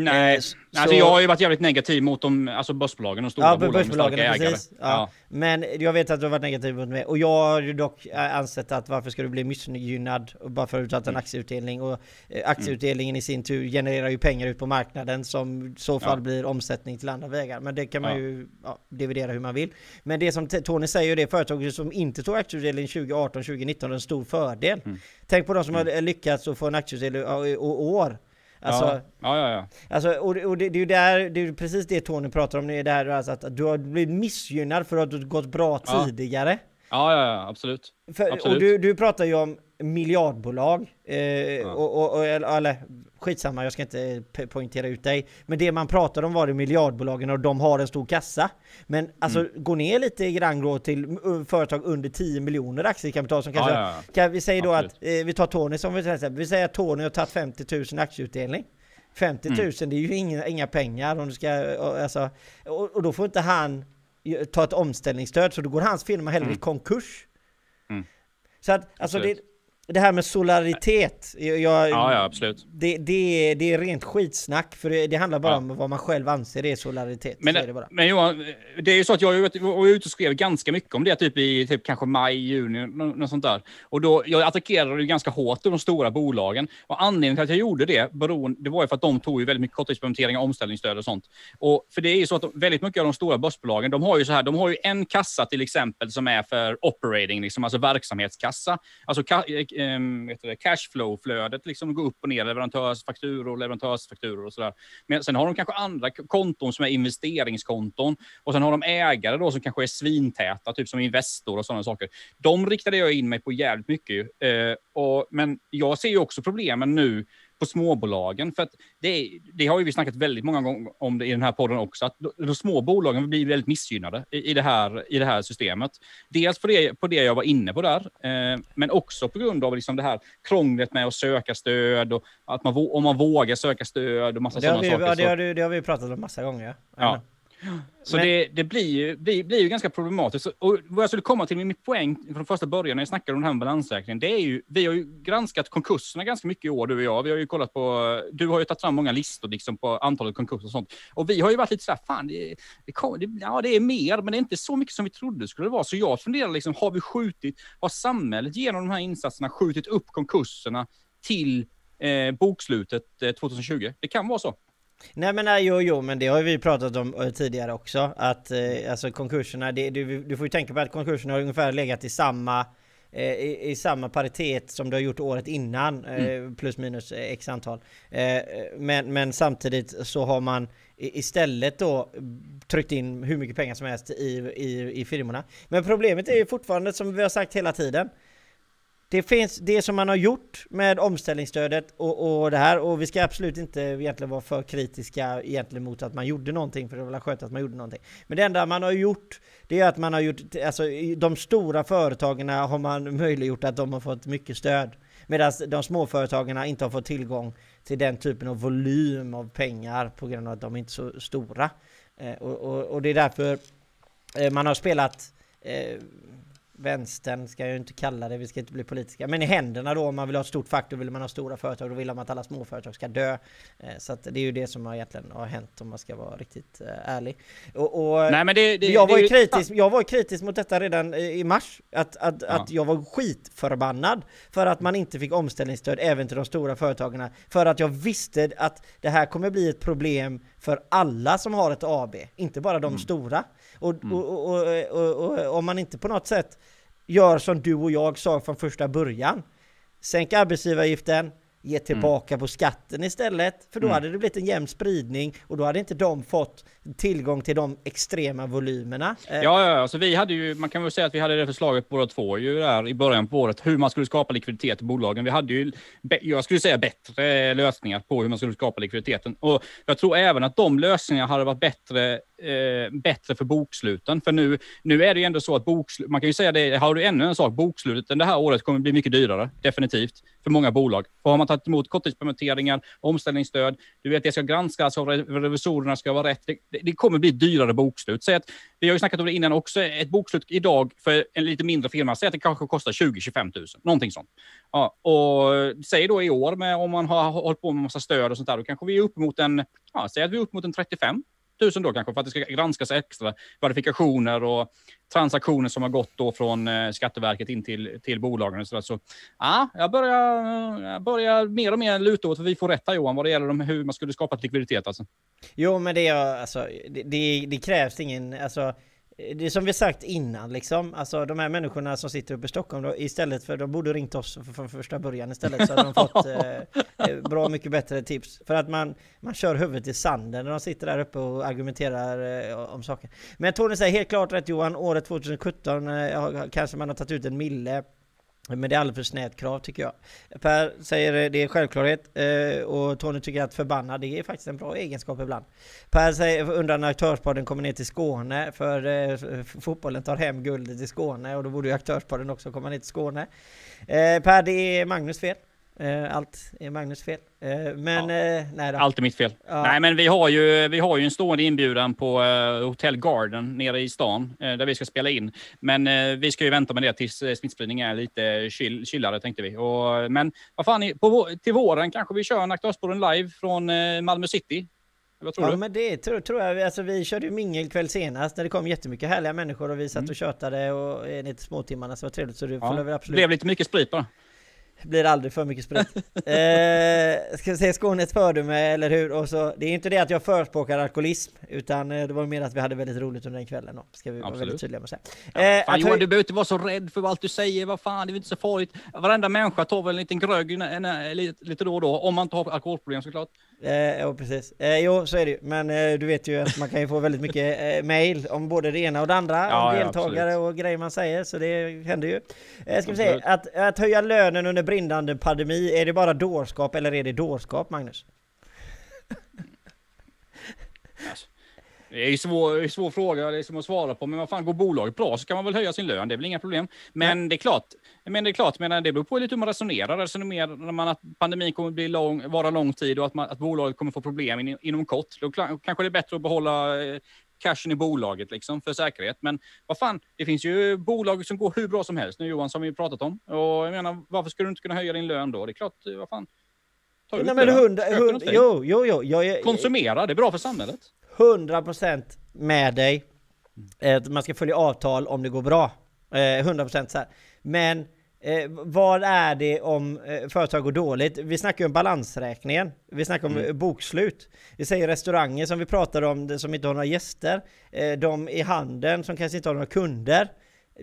[SPEAKER 2] Nej, eh, så... alltså jag har ju varit jävligt negativ mot de, alltså börsbolagen och stora ja, bolag med starka precis.
[SPEAKER 1] ägare. Ja. ja. Men jag vet att du har varit negativ mot mig och jag har ju dock eh, ansett att varför ska du bli missgynnad bara för att du tagit en mm. aktieutdelning och eh, aktieutdelningen mm. i sin tur genererar ju pengar ut på marknaden som i så fall ja. blir omsättning till andra vägar. Men det kan man ju dividera hur man vill. Men det som Tony säger, det företaget som inte tog aktieutdelning 2018, 2019 en stor fördel. Mm. Tänk på de som mm. har lyckats att få en aktieutdelning i år.
[SPEAKER 2] Alltså, ja, ja, ja.
[SPEAKER 1] Alltså, och, och det, det, är ju där, det är precis det Tony pratar om, det är där alltså att du har blivit missgynnad för att du har gått bra tidigare.
[SPEAKER 2] Ja, ja, ja absolut.
[SPEAKER 1] För,
[SPEAKER 2] absolut.
[SPEAKER 1] Och du, du pratar ju om miljardbolag. Eh, ja. och, och, och, eller skitsamma, jag ska inte poängtera ut dig. Men det man pratade om var det miljardbolagen och de har en stor kassa. Men alltså mm. gå ner lite grann då till företag under 10 miljoner aktiekapital som kanske... Ja, ja, kan vi säger då att, eh, vi tar Tony som exempel. Vi säger att Tony har tagit 50 000 aktieutdelning. 50 000 mm. det är ju inga, inga pengar om du ska, alltså, och, och, då får inte han ta ett omställningsstöd så då går hans firma hellre mm. i konkurs. Mm. Så att alltså det, det här med solidaritet, jag,
[SPEAKER 2] ja, ja, absolut.
[SPEAKER 1] Det, det, det är rent skitsnack, för det, det handlar bara ja. om vad man själv anser är solidaritet.
[SPEAKER 2] Men,
[SPEAKER 1] är
[SPEAKER 2] det men Johan, det är ju så att jag var ute och skrev ganska mycket om det, typ i typ kanske maj, juni, något sånt där. Och då, jag attackerade ju ganska hårt de stora bolagen. Och anledningen till att jag gjorde det, beroende, det var ju för att de tog ju väldigt mycket korttidspermitteringar, omställningsstöd och sånt. Och för det är ju så att väldigt mycket av de stora börsbolagen, de har ju så här, de har ju en kassa till exempel som är för operating, liksom, alltså verksamhetskassa. Alltså eh, cashflow-flödet liksom går upp och ner, leverantörsfakturor, leverantörsfakturor och sådär. Men sen har de kanske andra konton som är investeringskonton och sen har de ägare då som kanske är svintäta, typ som Investor och sådana saker. De riktade jag in mig på jävligt mycket. Eh, och, men jag ser ju också problemen nu på småbolagen. För det, det, har ju vi snackat väldigt många gånger om det i den här podden också, att de små bolagen blir väldigt missgynnade i, i, det, här, i det här systemet. Dels på det, på det jag var inne på där, eh, men också på grund av liksom det här krånglet med att söka stöd och att man, om man vågar söka stöd och massa sådana saker.
[SPEAKER 1] Ja, det, har, det har vi pratat om massa gånger.
[SPEAKER 2] Ja. Så men... det, det, blir, ju, blir, blir ju ganska problematiskt. Och vad jag skulle komma till med mitt poäng från första början när jag snackade om den här balansräkningen, det är ju, vi har ju granskat konkurserna ganska mycket i år, du och jag. Vi har ju kollat på, du har ju tagit fram många listor liksom på antalet konkurser och sånt. Och vi har ju varit lite sådär, fan, det, det, kom, det, ja, det är mer, men det är inte så mycket som vi trodde det skulle vara. Så jag funderar liksom, har vi skjutit, har samhället genom de här insatserna skjutit upp konkurserna till eh, bokslutet eh, 2020? Det kan vara så.
[SPEAKER 1] Nej men nej, jo jo men det har vi pratat om eh, tidigare också att eh, alltså konkurserna, det, du, du får ju tänka på att konkurserna har ungefär legat i samma eh, i, i, samma paritet som du har gjort året innan eh, mm. plus minus x antal. Men, men samtidigt så har man istället då tryckt in hur mycket pengar som helst i, i, i firmorna. Men problemet är ju fortfarande som vi har sagt hela tiden det finns det som man har gjort med omställningsstödet och, och det här och vi ska absolut inte egentligen vara för kritiska egentligen mot att man gjorde någonting för det var väl skönt att man gjorde någonting. Men det enda man har gjort det är att man har gjort, alltså de stora företagen har man möjliggjort att de har fått mycket stöd. Medan de småföretagen inte har fått tillgång till den typen av volym av pengar på grund av att de inte är så stora. Eh, och, och, och, det är därför eh, man har spelat eh, vänstern ska jag ju inte kalla det, vi ska inte bli politiska, men i händerna då om man vill ha ett stort fack, då vill man ha stora företag, då vill man att alla småföretag ska dö. Eh, så att det är ju det som har egentligen har hänt om man ska vara riktigt eh, ärlig. Och, och Nej, men det, det, jag, var ju kritisk, jag var kritisk mot detta redan i mars, att, att, ja. att jag var skitförbannad för att man inte fick omställningsstöd även till de stora företagen, för att jag visste att det här kommer bli ett problem för alla som har ett AB, inte bara de mm. stora. Och, mm. och, och, om man inte på något sätt gör som du och jag sa från första början, sänk arbetsgivaravgiften, ge mm. tillbaka mm. på skatten istället. För då mm. hade det blivit en jämn spridning och då hade inte de fått tillgång till de extrema volymerna.
[SPEAKER 2] Eh, ja, ja, alltså vi hade ju, man kan väl säga att vi hade det förslaget båda två ju där i början på året, hur man skulle skapa likviditet i bolagen. Vi hade ju, jag skulle säga bättre lösningar på hur man skulle skapa likviditeten. Och jag tror även att de lösningarna hade varit bättre eh, bättre för boksluten. För nu, nu är det ju ändå så att bokslut, man kan ju säga det, har du ännu en sak, bokslutet det här året kommer bli mycket dyrare, definitivt, för många bolag. För har man tagit emot korttidspermitteringar, omställningsstöd, du vet det ska granskas av revisorerna, ska vara rätt. Det, det kommer bli dyrare bokslut. Säg att, vi har ju snackat om det innan också, ett bokslut idag för en lite mindre firma, säg att det kanske kostar 20-25 000, någonting sånt. Ja, och säg då i år, med, om man har hållit på med massa stöd och sånt där, då kanske vi är upp mot en, ja, säg att vi är upp mot en 35 tusen då kanske för att det ska granskas extra verifikationer och transaktioner som har gått då från eh, Skatteverket in till, till bolagen. Och så, så ja, jag börjar, jag börjar mer och mer luta åt att vi får rätt här Johan vad det gäller om hur man skulle skapa likviditet. Alltså.
[SPEAKER 1] Jo, men det, är, alltså, det, det, det krävs ingen... Alltså det är som vi sagt innan liksom, alltså de här människorna som sitter uppe i Stockholm då, istället för, de borde ringt oss från första början istället så hade de fått eh, eh, bra mycket bättre tips. För att man, man kör huvudet i sanden när de sitter där uppe och argumenterar eh, om saker. Men Tony säger helt klart rätt Johan, året 2017 eh, kanske man har tagit ut en mille men det är alldeles för snävt krav tycker jag. Per säger eh, det är självklarhet eh, och Tony tycker att förbannad det är faktiskt en bra egenskap ibland. Per säger, undrar när Aktörspodden kommer ner till Skåne för eh, fotbollen tar hem guldet i Skåne och då borde ju Aktörspodden också komma ner till Skåne. Per, det är Magnus fel. Eh, allt är Magnus fel. Eh, men ja. Eh, nej då.
[SPEAKER 2] Allt är mitt fel. Ja. Nej, men vi har ju, vi har ju en stående inbjudan på Hotel Garden nere i stan där vi ska spela in. Men vi ska ju vänta med det tills smittspridningen är lite kyl, kyllare tänkte vi. Och, men vad fan, på, till våren kanske vi kör en Aktuellspåren live från Malmö City. Vad tror
[SPEAKER 1] ja,
[SPEAKER 2] du?
[SPEAKER 1] men det tror, tror jag. Alltså, vi körde ju mingelkväll senast när det kom jättemycket härliga människor och vi satt mm. och tjötade och lite småtimmarna så var trevligt. Så det ja. får absolut...
[SPEAKER 2] blev lite mycket sprit bara
[SPEAKER 1] blir aldrig för mycket sprit. eh, ska vi säga Skånes fördöme, eller hur? Och så, det är inte det att jag förespråkar alkoholism, utan eh, det var mer att vi hade väldigt roligt under den kvällen. Då, ska vi vara väldigt tydliga med att säga.
[SPEAKER 2] Eh, fan, Johan, du behöver inte vara så rädd för allt du säger. Vad fan, det är inte så farligt. Varenda människa tar väl en liten grög lite då och då, om man inte har alkoholproblem såklart.
[SPEAKER 1] Eh, ja, precis. Eh, jo, så är det ju. Men eh, du vet ju att man kan ju få väldigt mycket eh, mail om både det ena och det andra. Ja, om deltagare ja, och grejer man säger, så det händer ju. Eh, ska vi se, att, att höja lönen under brinnande pandemi, är det bara dårskap eller är det dårskap, Magnus?
[SPEAKER 2] Det är en svår, svår fråga, det är som att svara på, men vad fan, går bolaget bra så kan man väl höja sin lön, det är väl inga problem. Men ja. det är klart, men det är klart, men det beror på lite hur man resonerar. Resonerar man att pandemin kommer bli lång, vara lång tid och att, man, att bolaget kommer få problem in, inom kort, då kanske det är bättre att behålla eh, cashen i bolaget liksom för säkerhet. Men vad fan, det finns ju bolag som går hur bra som helst nu Johan, som vi pratat om. Och jag menar, varför skulle du inte kunna höja din lön då? Det är klart, vad fan.
[SPEAKER 1] Ta ut Nej, men hund, hund, jo, jo, jo, jag,
[SPEAKER 2] Konsumera, det är bra för samhället.
[SPEAKER 1] 100% med dig. Eh, man ska följa avtal om det går bra. 100% eh, så här. Men Eh, vad är det om eh, företag går dåligt? Vi snackar ju om balansräkningen. Vi snackar om mm. bokslut. Vi säger restauranger som vi pratade om, som inte har några gäster. Eh, de i handeln som kanske inte har några kunder.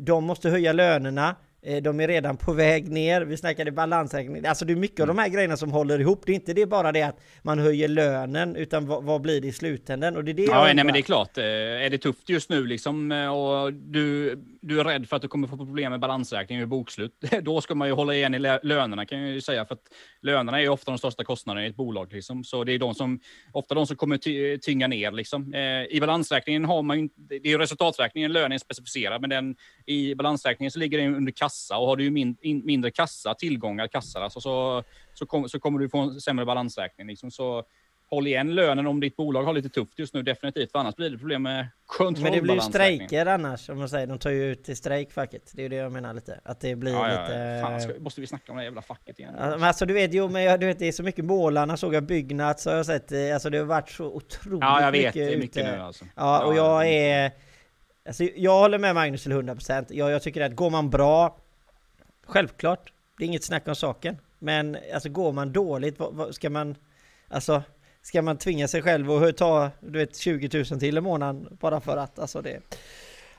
[SPEAKER 1] De måste höja lönerna. Eh, de är redan på väg ner, vi snackade balansräkning. Alltså det är mycket mm. av de här grejerna som håller ihop. Det är inte det bara det att man höjer lönen, utan vad, vad blir det i slutändan? Och det är det
[SPEAKER 2] ja, nej, men det är klart. Eh, är det tufft just nu liksom eh, och du, du är rädd för att du kommer få problem med balansräkning och bokslut, då ska man ju hålla igen i lönerna kan jag ju säga. För att lönerna är ju ofta de största kostnaderna i ett bolag. Liksom. Så det är de som, ofta de som kommer ty, tynga ner. Liksom. I balansräkningen har man ju, det är ju resultaträkningen, lönen är specificerad, men den, i balansräkningen så ligger den under kassa kassa och har du ju min, in, mindre kassa, tillgångar, kassar, alltså, så, så, kom, så kommer du få en sämre balansräkning. Liksom. Så håll igen lönen om ditt bolag har lite tufft just nu, definitivt. För annars blir det problem med kontrollbalansräkning. Men det blir ju
[SPEAKER 1] strejker annars, om man säger. De tar ju ut till strejk, facket. Det är ju det jag menar lite. Att det blir ja, lite...
[SPEAKER 2] Ja, fan, ska, måste vi snacka om det jävla facket igen?
[SPEAKER 1] Alltså, men alltså du vet, jo men du vet det är så mycket målarna, såg jag Byggnads har jag sett. Alltså det har varit så otroligt mycket
[SPEAKER 2] Ja, jag vet. Det är mycket ute. nu alltså.
[SPEAKER 1] Ja, och jag är... Alltså, jag håller med Magnus till 100%. Jag, jag tycker att går man bra Självklart, det är inget snack om saken. Men alltså går man dåligt, vad, vad, ska man... Alltså, ska man tvinga sig själv att ta, du vet, 20 000 till i månaden bara för att, alltså det...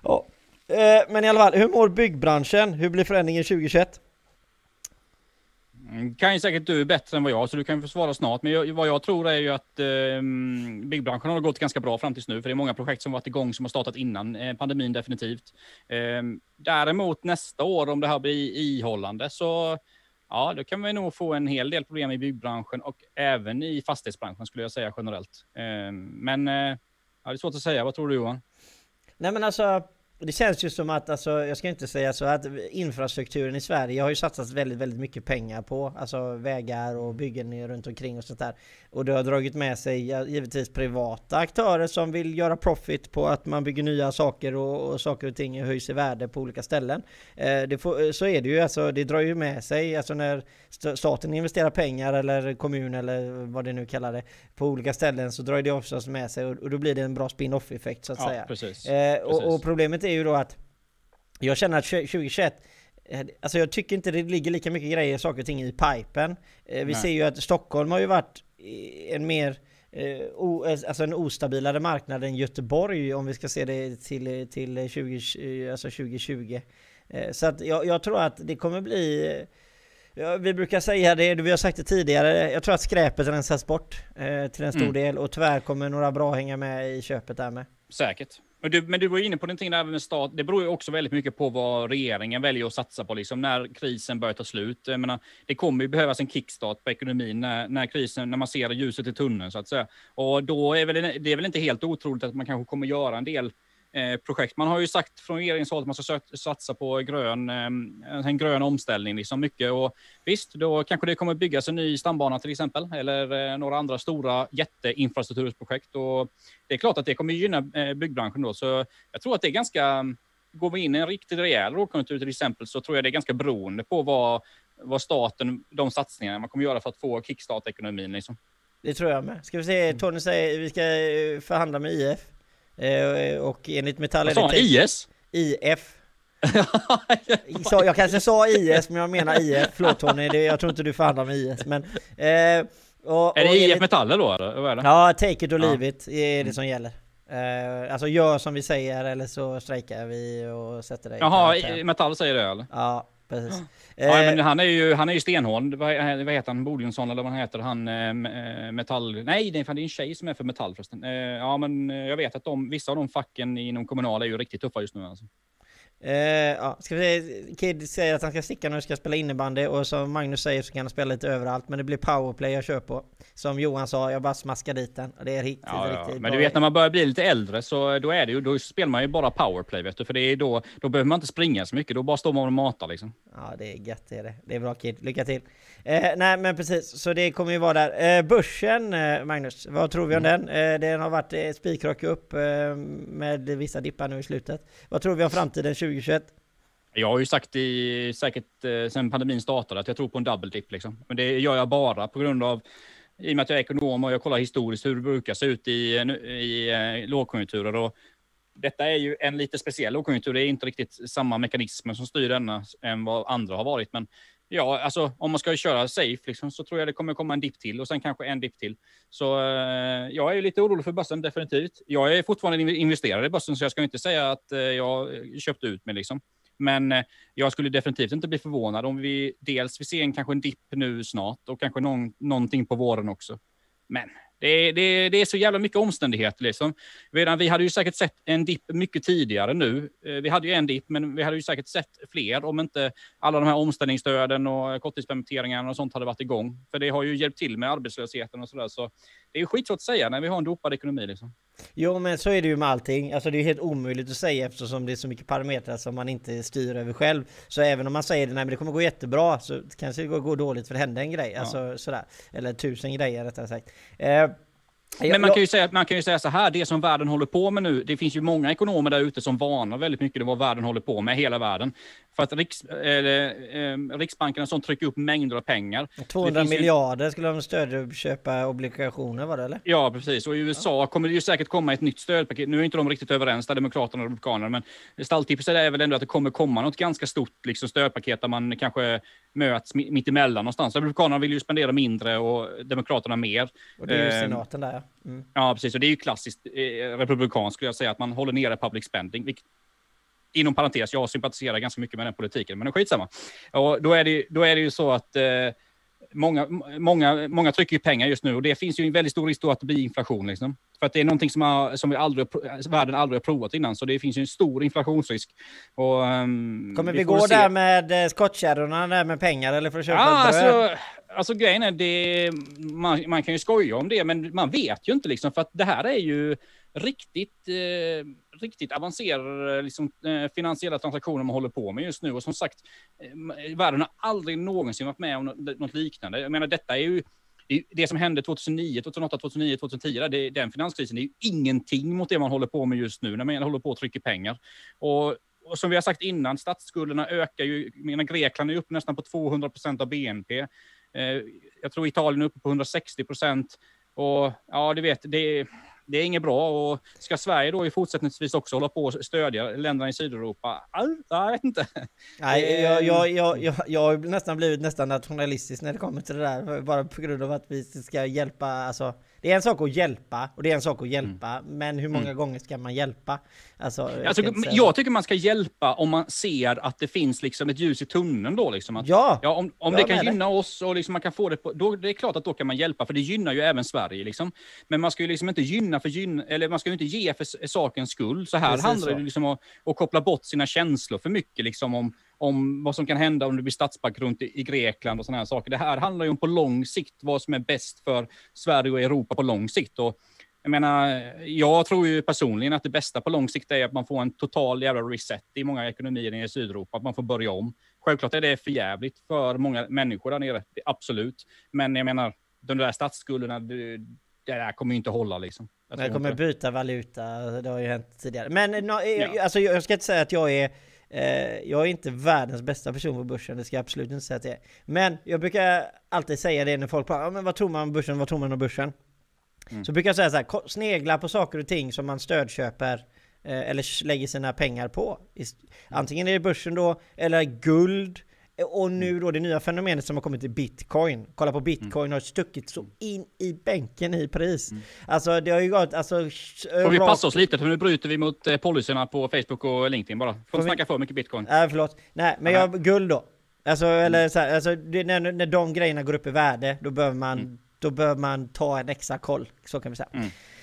[SPEAKER 1] Ja. Eh, men i alla fall, hur mår byggbranschen? Hur blir förändringen 2021?
[SPEAKER 2] Mm, kan ju säkert du bättre än vad jag, så du kan få svara snart. Men jag, vad jag tror är ju att eh, byggbranschen har gått ganska bra fram tills nu, för det är många projekt som varit igång som har startat innan eh, pandemin definitivt. Eh, däremot nästa år, om det här blir ihållande, så ja, då kan vi nog få en hel del problem i byggbranschen och även i fastighetsbranschen skulle jag säga generellt. Eh, men eh, ja, det är svårt att säga. Vad tror du Johan?
[SPEAKER 1] Nej men alltså det känns ju som att, alltså, jag ska inte säga så att infrastrukturen i Sverige har ju satsats väldigt, väldigt mycket pengar på, alltså vägar och byggen runt omkring och sånt där. Och det har dragit med sig givetvis privata aktörer som vill göra profit på att man bygger nya saker och, och saker och ting höjs i värde på olika ställen. Eh, det får, så är det ju, alltså det drar ju med sig, alltså när staten investerar pengar eller kommun eller vad det nu kallar det på olika ställen så drar det oftast med sig och, och då blir det en bra spin-off effekt så att
[SPEAKER 2] ja,
[SPEAKER 1] säga.
[SPEAKER 2] Precis.
[SPEAKER 1] Eh, och, och problemet är ju då att jag känner att 2021 eh, Alltså jag tycker inte det ligger lika mycket grejer, saker och ting i pipen. Eh, vi Nej. ser ju att Stockholm har ju varit en mer eh, o, alltså en ostabilare marknad än Göteborg om vi ska se det till, till 20, alltså 2020. Så att jag, jag tror att det kommer bli Ja, vi brukar säga det, vi har sagt det tidigare, jag tror att skräpet rensas bort till en stor
[SPEAKER 2] Mm.
[SPEAKER 1] del och tyvärr kommer några bra hänga med i köpet där med.
[SPEAKER 2] Säkert. Men du, men du var ju inne på någonting där med stat. Det beror ju också väldigt mycket på vad regeringen väljer att satsa på, liksom när krisen börjar ta slut. Jag menar, det kommer ju behövas en kickstart på ekonomin när, när krisen, när man ser ljuset i tunneln så att säga. Och då är väl, det är väl inte helt otroligt att man kanske kommer göra en del Eh, projekt. Man har ju sagt från regeringens håll att man ska satsa på grön, eh, en grön omställning, liksom mycket. Och visst, då kanske det kommer byggas en ny stambana till exempel, eller eh, några andra stora jätteinfrastrukturprojekt. Och det är klart att det kommer gynna byggbranschen då, så jag tror att det är ganska, går vi in i en riktigt rejäl lågkonjunktur till exempel, så tror jag det är ganska beroende på vad, vad staten, de satsningarna man kommer göra för att få kickstart ekonomin liksom.
[SPEAKER 1] Det tror jag med. Ska vi se, Tony säger vi ska förhandla med IF. Eh, och enligt Metall
[SPEAKER 2] Vad sa han? IS?
[SPEAKER 1] IF. Så, jag kanske sa IS men jag menar IF. Förlåt Tony, det, jag tror inte du förhandlar med IS. Men, eh, och,
[SPEAKER 2] Är det IF Metaller då eller? Vad är det?
[SPEAKER 1] Ja, take it or leave it är det som gäller. Eh, alltså gör som vi säger eller så strejkar vi och sätter dig
[SPEAKER 2] Jaha, Metall säger det eller?
[SPEAKER 1] Ja, precis.
[SPEAKER 2] Ja,
[SPEAKER 1] Eh,
[SPEAKER 2] men han är ju, han är ju stenhård. Vad, vad heter han? Bodjonsson eller vad han heter? Han eh, eh, Metall... Nej, det är, fan, det är en tjej som är för Metall förresten. Eh, ja, men eh, jag vet att de, vissa av de facken inom kommunal är ju riktigt tuffa just nu. Alltså.
[SPEAKER 1] Eh, ja, ska vi Kid säger att han ska sticka när han ska spela innebandy och som Magnus säger så kan han spela lite överallt men det blir powerplay jag kör på. Som Johan sa, jag bara smaskar dit den det är riktigt,
[SPEAKER 2] Ja, ja.
[SPEAKER 1] riktigt
[SPEAKER 2] Men
[SPEAKER 1] bra.
[SPEAKER 2] du vet när man börjar bli lite äldre så då är det ju, då spelar man ju bara powerplay vet du. För det är då, då behöver man inte springa så mycket, då bara står man och matar liksom.
[SPEAKER 1] Ja det är gött det är det. Det är bra Kid, lycka till! Eh, nej men precis, så det kommer ju vara där. Eh, börsen eh, Magnus, vad tror vi om
[SPEAKER 2] Mm.
[SPEAKER 1] den? Eh, den har varit eh, spikrak upp eh, med vissa dippar nu i slutet. Vad tror vi om framtiden 2021?
[SPEAKER 2] Jag har ju sagt i säkert eh, sen pandemin startade att jag tror på en double dip liksom. Men det gör jag bara på grund av i och med att jag är ekonom och jag kollar historiskt hur det brukar se ut i, i eh, lågkonjunkturer. Och detta är ju en lite speciell lågkonjunktur. Det är inte riktigt samma mekanismer som styr denna än vad andra har varit. Men ja, alltså om man ska köra safe liksom, så tror jag det kommer komma en dipp till och sen kanske en dipp till. Så eh, jag är lite orolig för börsen definitivt. Jag är fortfarande investerare investerad i börsen så jag ska inte säga att eh, jag eh, köpte ut mig liksom. Men eh, jag skulle definitivt inte bli förvånad om vi dels vi ser en, kanske en dipp nu snart och kanske någon, någonting på våren också. Men det, det, det är så jävla mycket omständigheter. Liksom. Redan, vi hade ju säkert sett en dipp mycket tidigare nu. Eh, vi hade ju en dipp, men vi hade ju säkert sett fler om inte alla de här omställningsstöden och korttidspermitteringarna och sånt hade varit igång. För det har ju hjälpt till med arbetslösheten och sådär. Så det är skitsvårt att säga när vi har en dopad ekonomi. Liksom.
[SPEAKER 1] Jo men så är det ju med allting. Alltså det är helt omöjligt att säga eftersom det är så mycket parametrar som man inte styr över själv. Så även om man säger det, nej men det kommer gå jättebra så kanske det går, går dåligt för det hände en grej.
[SPEAKER 2] Ja.
[SPEAKER 1] Alltså sådär. Eller tusen grejer rättare sagt. Eh,
[SPEAKER 2] Men man kan, ju säga, man kan ju säga så här, det som världen håller på med nu, det finns ju många ekonomer där ute som varnar väldigt mycket om vad världen håller på med, hela världen. För att Riks, eller, eh, Riksbanken och sånt trycker upp mängder av pengar.
[SPEAKER 1] 200
[SPEAKER 2] finns ju-
[SPEAKER 1] miljarder skulle de stödköpa obligationer var det eller?
[SPEAKER 2] Ja, precis. Och i USA kommer det ju säkert komma ett nytt stödpaket. Nu är inte de riktigt överens, där Demokraterna och Republikanerna, men stalltipset är väl ändå att det kommer komma något ganska stort liksom, stödpaket där man kanske möts mi- mitt emellan någonstans. Republikanerna vill ju spendera mindre och Demokraterna mer.
[SPEAKER 1] Och det är ju
[SPEAKER 2] Eh,
[SPEAKER 1] senaten där ja. Mm.
[SPEAKER 2] Ja, precis. Och det är ju klassiskt eh, republikanskt skulle jag säga, att man håller nere public spending. Vilket, inom parentes, jag sympatiserar ganska mycket med den politiken, men skitsamma. Och då är det, då är det ju så att eh, många, många, många trycker ju pengar just nu och det finns ju en väldigt stor risk då att det blir inflation. Liksom. För att det är någonting som, har, som vi aldrig, pro- världen aldrig har provat innan, så det finns ju en stor inflationsrisk. Och, ehm,
[SPEAKER 1] Kommer vi,
[SPEAKER 2] får
[SPEAKER 1] gå
[SPEAKER 2] se.
[SPEAKER 1] där med eh, skottkärrorna där med pengar eller för att köpa
[SPEAKER 2] Ja,
[SPEAKER 1] bröd?
[SPEAKER 2] alltså, alltså grejen är, det, man, man kan ju skoja om det, men man vet ju inte liksom, för att det här är ju riktigt, eh, riktigt avancerade liksom, eh, finansiella transaktioner man håller på med just nu. Och som sagt, eh, världen har aldrig någonsin varit med om något, liknande. Jag menar, detta är ju det är ju- det som hände 2009, 2008, 2009, 2010, det, den finanskrisen, det är ju ingenting mot det man håller på med just nu, när man håller på att trycka pengar. Och, och som vi har sagt innan, statsskulderna ökar ju. Jag menar, Grekland är upp nästan på 200 procent av BNP. Eh, jag tror Italien är uppe på 160 procent. Och ja, du vet, det, det är inget bra. Och ska Sverige då i fortsättningsvis också hålla på att stödja länderna i Sydeuropa? Ja, Jag vet inte.
[SPEAKER 1] Nej, jag, jag, jag, jag, jag har nästan blivit nästan nationalistisk när det kommer till det där. Bara på grund av att vi ska hjälpa, alltså. Det är en sak att hjälpa och det är en sak att hjälpa, mm. men hur många mm. gånger ska man hjälpa?
[SPEAKER 2] Alltså, jag, alltså, jag tycker man ska hjälpa om man ser att det finns liksom ett ljus i tunneln då. Liksom, att,
[SPEAKER 1] ja,
[SPEAKER 2] ja, om, om det kan gynna det. oss och liksom man kan få det på, då det är klart att då kan man hjälpa, för det gynnar ju även Sverige. Liksom. Men man ska ju liksom inte gynna för gynna, eller man ska ju inte ge för sakens skull. Så här Precis handlar så. det liksom om att koppla bort sina känslor för mycket, liksom om om vad som kan hända om det blir statsbankrutt i Grekland och sådana här saker. Det här handlar ju om på lång sikt vad som är bäst för Sverige och Europa på lång sikt. Och jag menar, jag tror ju personligen att det bästa på lång sikt är att man får en total jävla reset i många ekonomier i Sydeuropa, att man får börja om. Självklart är det för jävligt för många människor där nere, absolut. Men jag menar, de där statsskulderna, det, det där kommer ju inte hålla liksom.
[SPEAKER 1] Jag, kommer byta valuta, det har ju hänt tidigare. Men no, ja. alltså, jag ska inte säga att jag är Eh, jag är inte världens bästa person på börsen, det ska jag absolut inte säga jag är. Men jag brukar alltid säga det när folk pratar, men vad tror man om börsen, vad tror man om börsen? Mm. Så brukar jag säga så här, snegla på saker och ting som man stödköper eh, eller lägger sina pengar på. Antingen är det börsen då, eller guld, och nu mm. då det nya fenomenet som har kommit i bitcoin. Kolla på bitcoin mm. har stuckit så in i bänken i pris. Mm. Alltså det har ju gått, alltså...
[SPEAKER 2] Får vi passa oss lite för nu bryter vi mot eh, policyerna på Facebook och LinkedIn bara. Får inte snacka för mycket bitcoin.
[SPEAKER 1] Nej förlåt. Nej men jag, guld då. Alltså eller mm. så här, alltså det, när, när de grejerna går upp i värde då behöver man, mm. då behöver man ta en extra koll. Så kan vi säga.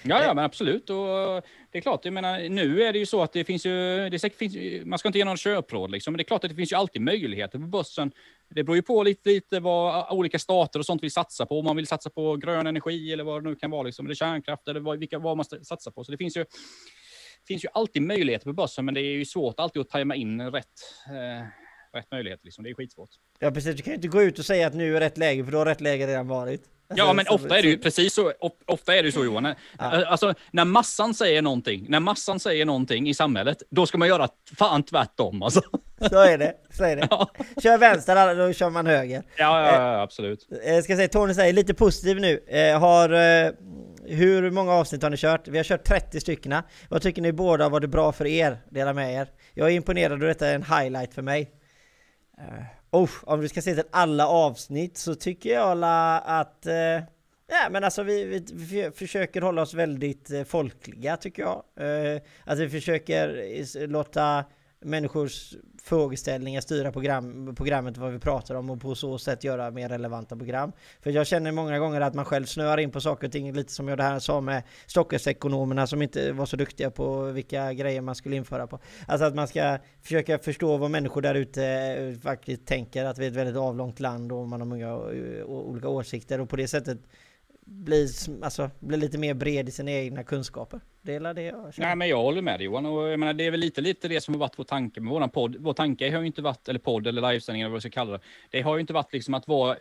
[SPEAKER 2] Ja, ja, men absolut. Och det är klart, jag menar, nu är det ju så att det finns ju, det säkert finns, man ska inte ge någon köpråd liksom, men det är klart att det finns ju alltid möjligheter på börsen. Det beror ju på lite, lite vad olika stater och sånt vill satsa på. Om man vill satsa på grön energi eller vad det nu kan vara, liksom, eller kärnkraft eller vad, vilka, vad man satsar på. Så det finns ju, finns ju alltid möjligheter på börsen, men det är ju svårt alltid att tajma in rätt, eh, rätt möjligheter. Liksom. Det är skitsvårt.
[SPEAKER 1] Ja, precis. Du kan ju inte gå ut och säga att nu är rätt läge, för då har rätt läge redan varit.
[SPEAKER 2] Ja, men ofta är det ju precis så. Ofta är det så Johan. Alltså, när massan säger någonting, när massan säger någonting i samhället, då ska man göra fan tvärtom alltså.
[SPEAKER 1] Så är det, så är det. Ja. Kör vänster, då kör man höger.
[SPEAKER 2] Ja, ja, ja absolut.
[SPEAKER 1] Eh, ska säga, Tony säger lite positiv nu. Eh, har, eh, hur många avsnitt har ni kört? Vi har kört 30 stycken. Vad tycker ni båda var det bra för er? Dela med er. Jag är imponerad och detta är en highlight för mig. Eh, Oh, om vi ska se till alla avsnitt så tycker jag att... Eh, ja men alltså vi, vi, vi, försöker hålla oss väldigt eh, folkliga tycker jag. Eh, att vi försöker låta människors frågeställningar styra program, programmet vad vi pratar om och på så sätt göra mer relevanta program. För jag känner många gånger att man själv snöar in på saker och ting, lite som jag det här sa med Stockholmsekonomerna som inte var så duktiga på vilka grejer man skulle införa på. Alltså att man ska försöka förstå vad människor där ute eh, faktiskt tänker, att vi är ett väldigt avlångt land och man har många eh, olika åsikter och på det sättet bli, alltså, bli lite mer bred i sina egna kunskaper. Det är det jag
[SPEAKER 2] känner. Nej, men jag håller med dig Johan. Och jag menar, det är väl lite, lite det som har varit vår tanke med vår podd. Vår tanke har ju inte varit, eller podd eller livesändning eller vad vi ska kalla det. Det har ju inte varit liksom att vara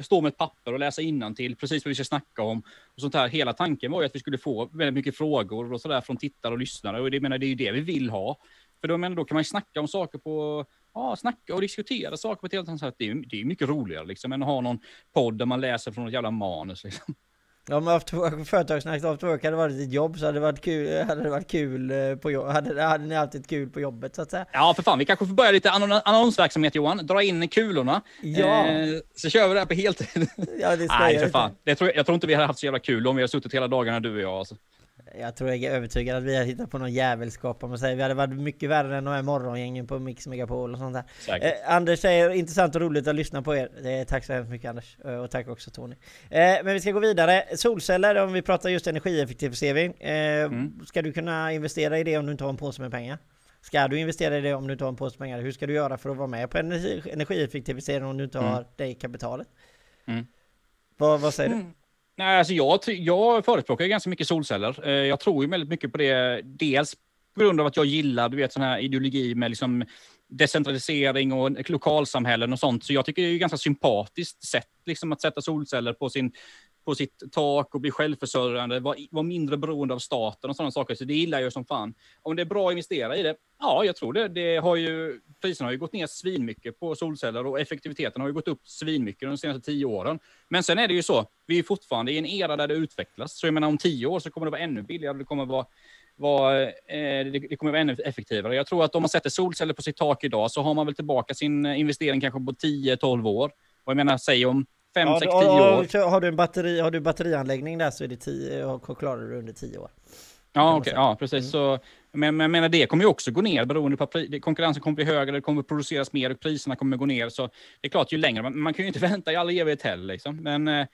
[SPEAKER 2] stå med ett papper och läsa till precis vad vi ska snacka om. Och sånt här. Hela tanken var ju att vi skulle få väldigt mycket frågor och sådär från tittare och lyssnare. Och det, menar, det är ju det vi vill ha. För då, menar, då kan man ju snacka om saker på ja, snacka och diskutera saker på ett helt annat sätt. Det är, det är mycket roligare liksom, än att ha någon podd där man läser från ett jävla manus. Liksom.
[SPEAKER 1] Ja men after företagssnack after work hade varit ett jobb så hade det varit kul, hade det varit kul eh, på jobbet. Hade, hade ni alltid kul på jobbet så att säga.
[SPEAKER 2] Ja för fan, vi kanske får börja lite annonsverksamhet Johan. Dra in kulorna.
[SPEAKER 1] Ja. Eh,
[SPEAKER 2] så kör vi det här på heltid.
[SPEAKER 1] Ja det ska
[SPEAKER 2] Nej för fan. Det tror, jag tror inte vi hade haft så jävla kul om vi hade suttit hela dagarna du och jag alltså.
[SPEAKER 1] Jag tror jag är övertygad att vi har hittat på någon jävelskap om man säger. Vi hade varit mycket värre än de här morgongängen på Mix Megapol och sånt där. Eh, Anders säger intressant och roligt att lyssna på er. Eh, tack så hemskt mycket Anders. Eh, och tack också Tony. Eh, men vi ska gå vidare. Solceller, om vi pratar just energieffektivisering. Eh, mm. Ska du kunna investera i det om du inte har en påse med pengar? Ska du investera i det om du inte har en påse med pengar? Hur ska du göra för att vara med på energi, energieffektivisering om du inte mm. har det kapitalet? Mm. Vad, vad säger du?
[SPEAKER 2] Nej, alltså jag, jag förespråkar ganska mycket solceller. Eh, jag tror ju väldigt mycket på det. Dels på grund av att jag gillar du vet, sån här ideologi med liksom decentralisering och lokalsamhällen och sånt. Så jag tycker det är ett ganska sympatiskt sätt liksom, att sätta solceller på, sin, på sitt tak och bli självförsörjande, vara var mindre beroende av staten och sådana saker. Så det gillar jag som fan. Om det är bra att investera i det? Ja, jag tror det. det har ju, priserna har ju gått ner svinmycket på solceller och effektiviteten har ju gått upp svinmycket de senaste tio åren. Men sen är det ju så, vi är fortfarande i en era där det utvecklas. Så jag menar om tio år så kommer det vara ännu billigare. Det kommer vara var, eh, det, kommer vara ännu effektivare. Jag tror att om man sätter solceller på sitt tak idag så har man väl tillbaka sin investering kanske på 10-12 år. Och jag menar, säg om fem,
[SPEAKER 1] Ja,
[SPEAKER 2] sex,
[SPEAKER 1] du-
[SPEAKER 2] tio
[SPEAKER 1] har-
[SPEAKER 2] år.
[SPEAKER 1] Har, du en batteri, har du batterianläggning där så är det tio, och klarar du under tio år.
[SPEAKER 2] Ja, okej.
[SPEAKER 1] Mm.
[SPEAKER 2] ja precis. Så, men, men jag menar, det kommer ju också gå ner beroende på att konkurrensen kommer bli högre, det kommer produceras mer och priserna kommer gå ner. Så det är klart, ju längre, man, man kan ju inte vänta i all evighet heller. Liksom. Men eh,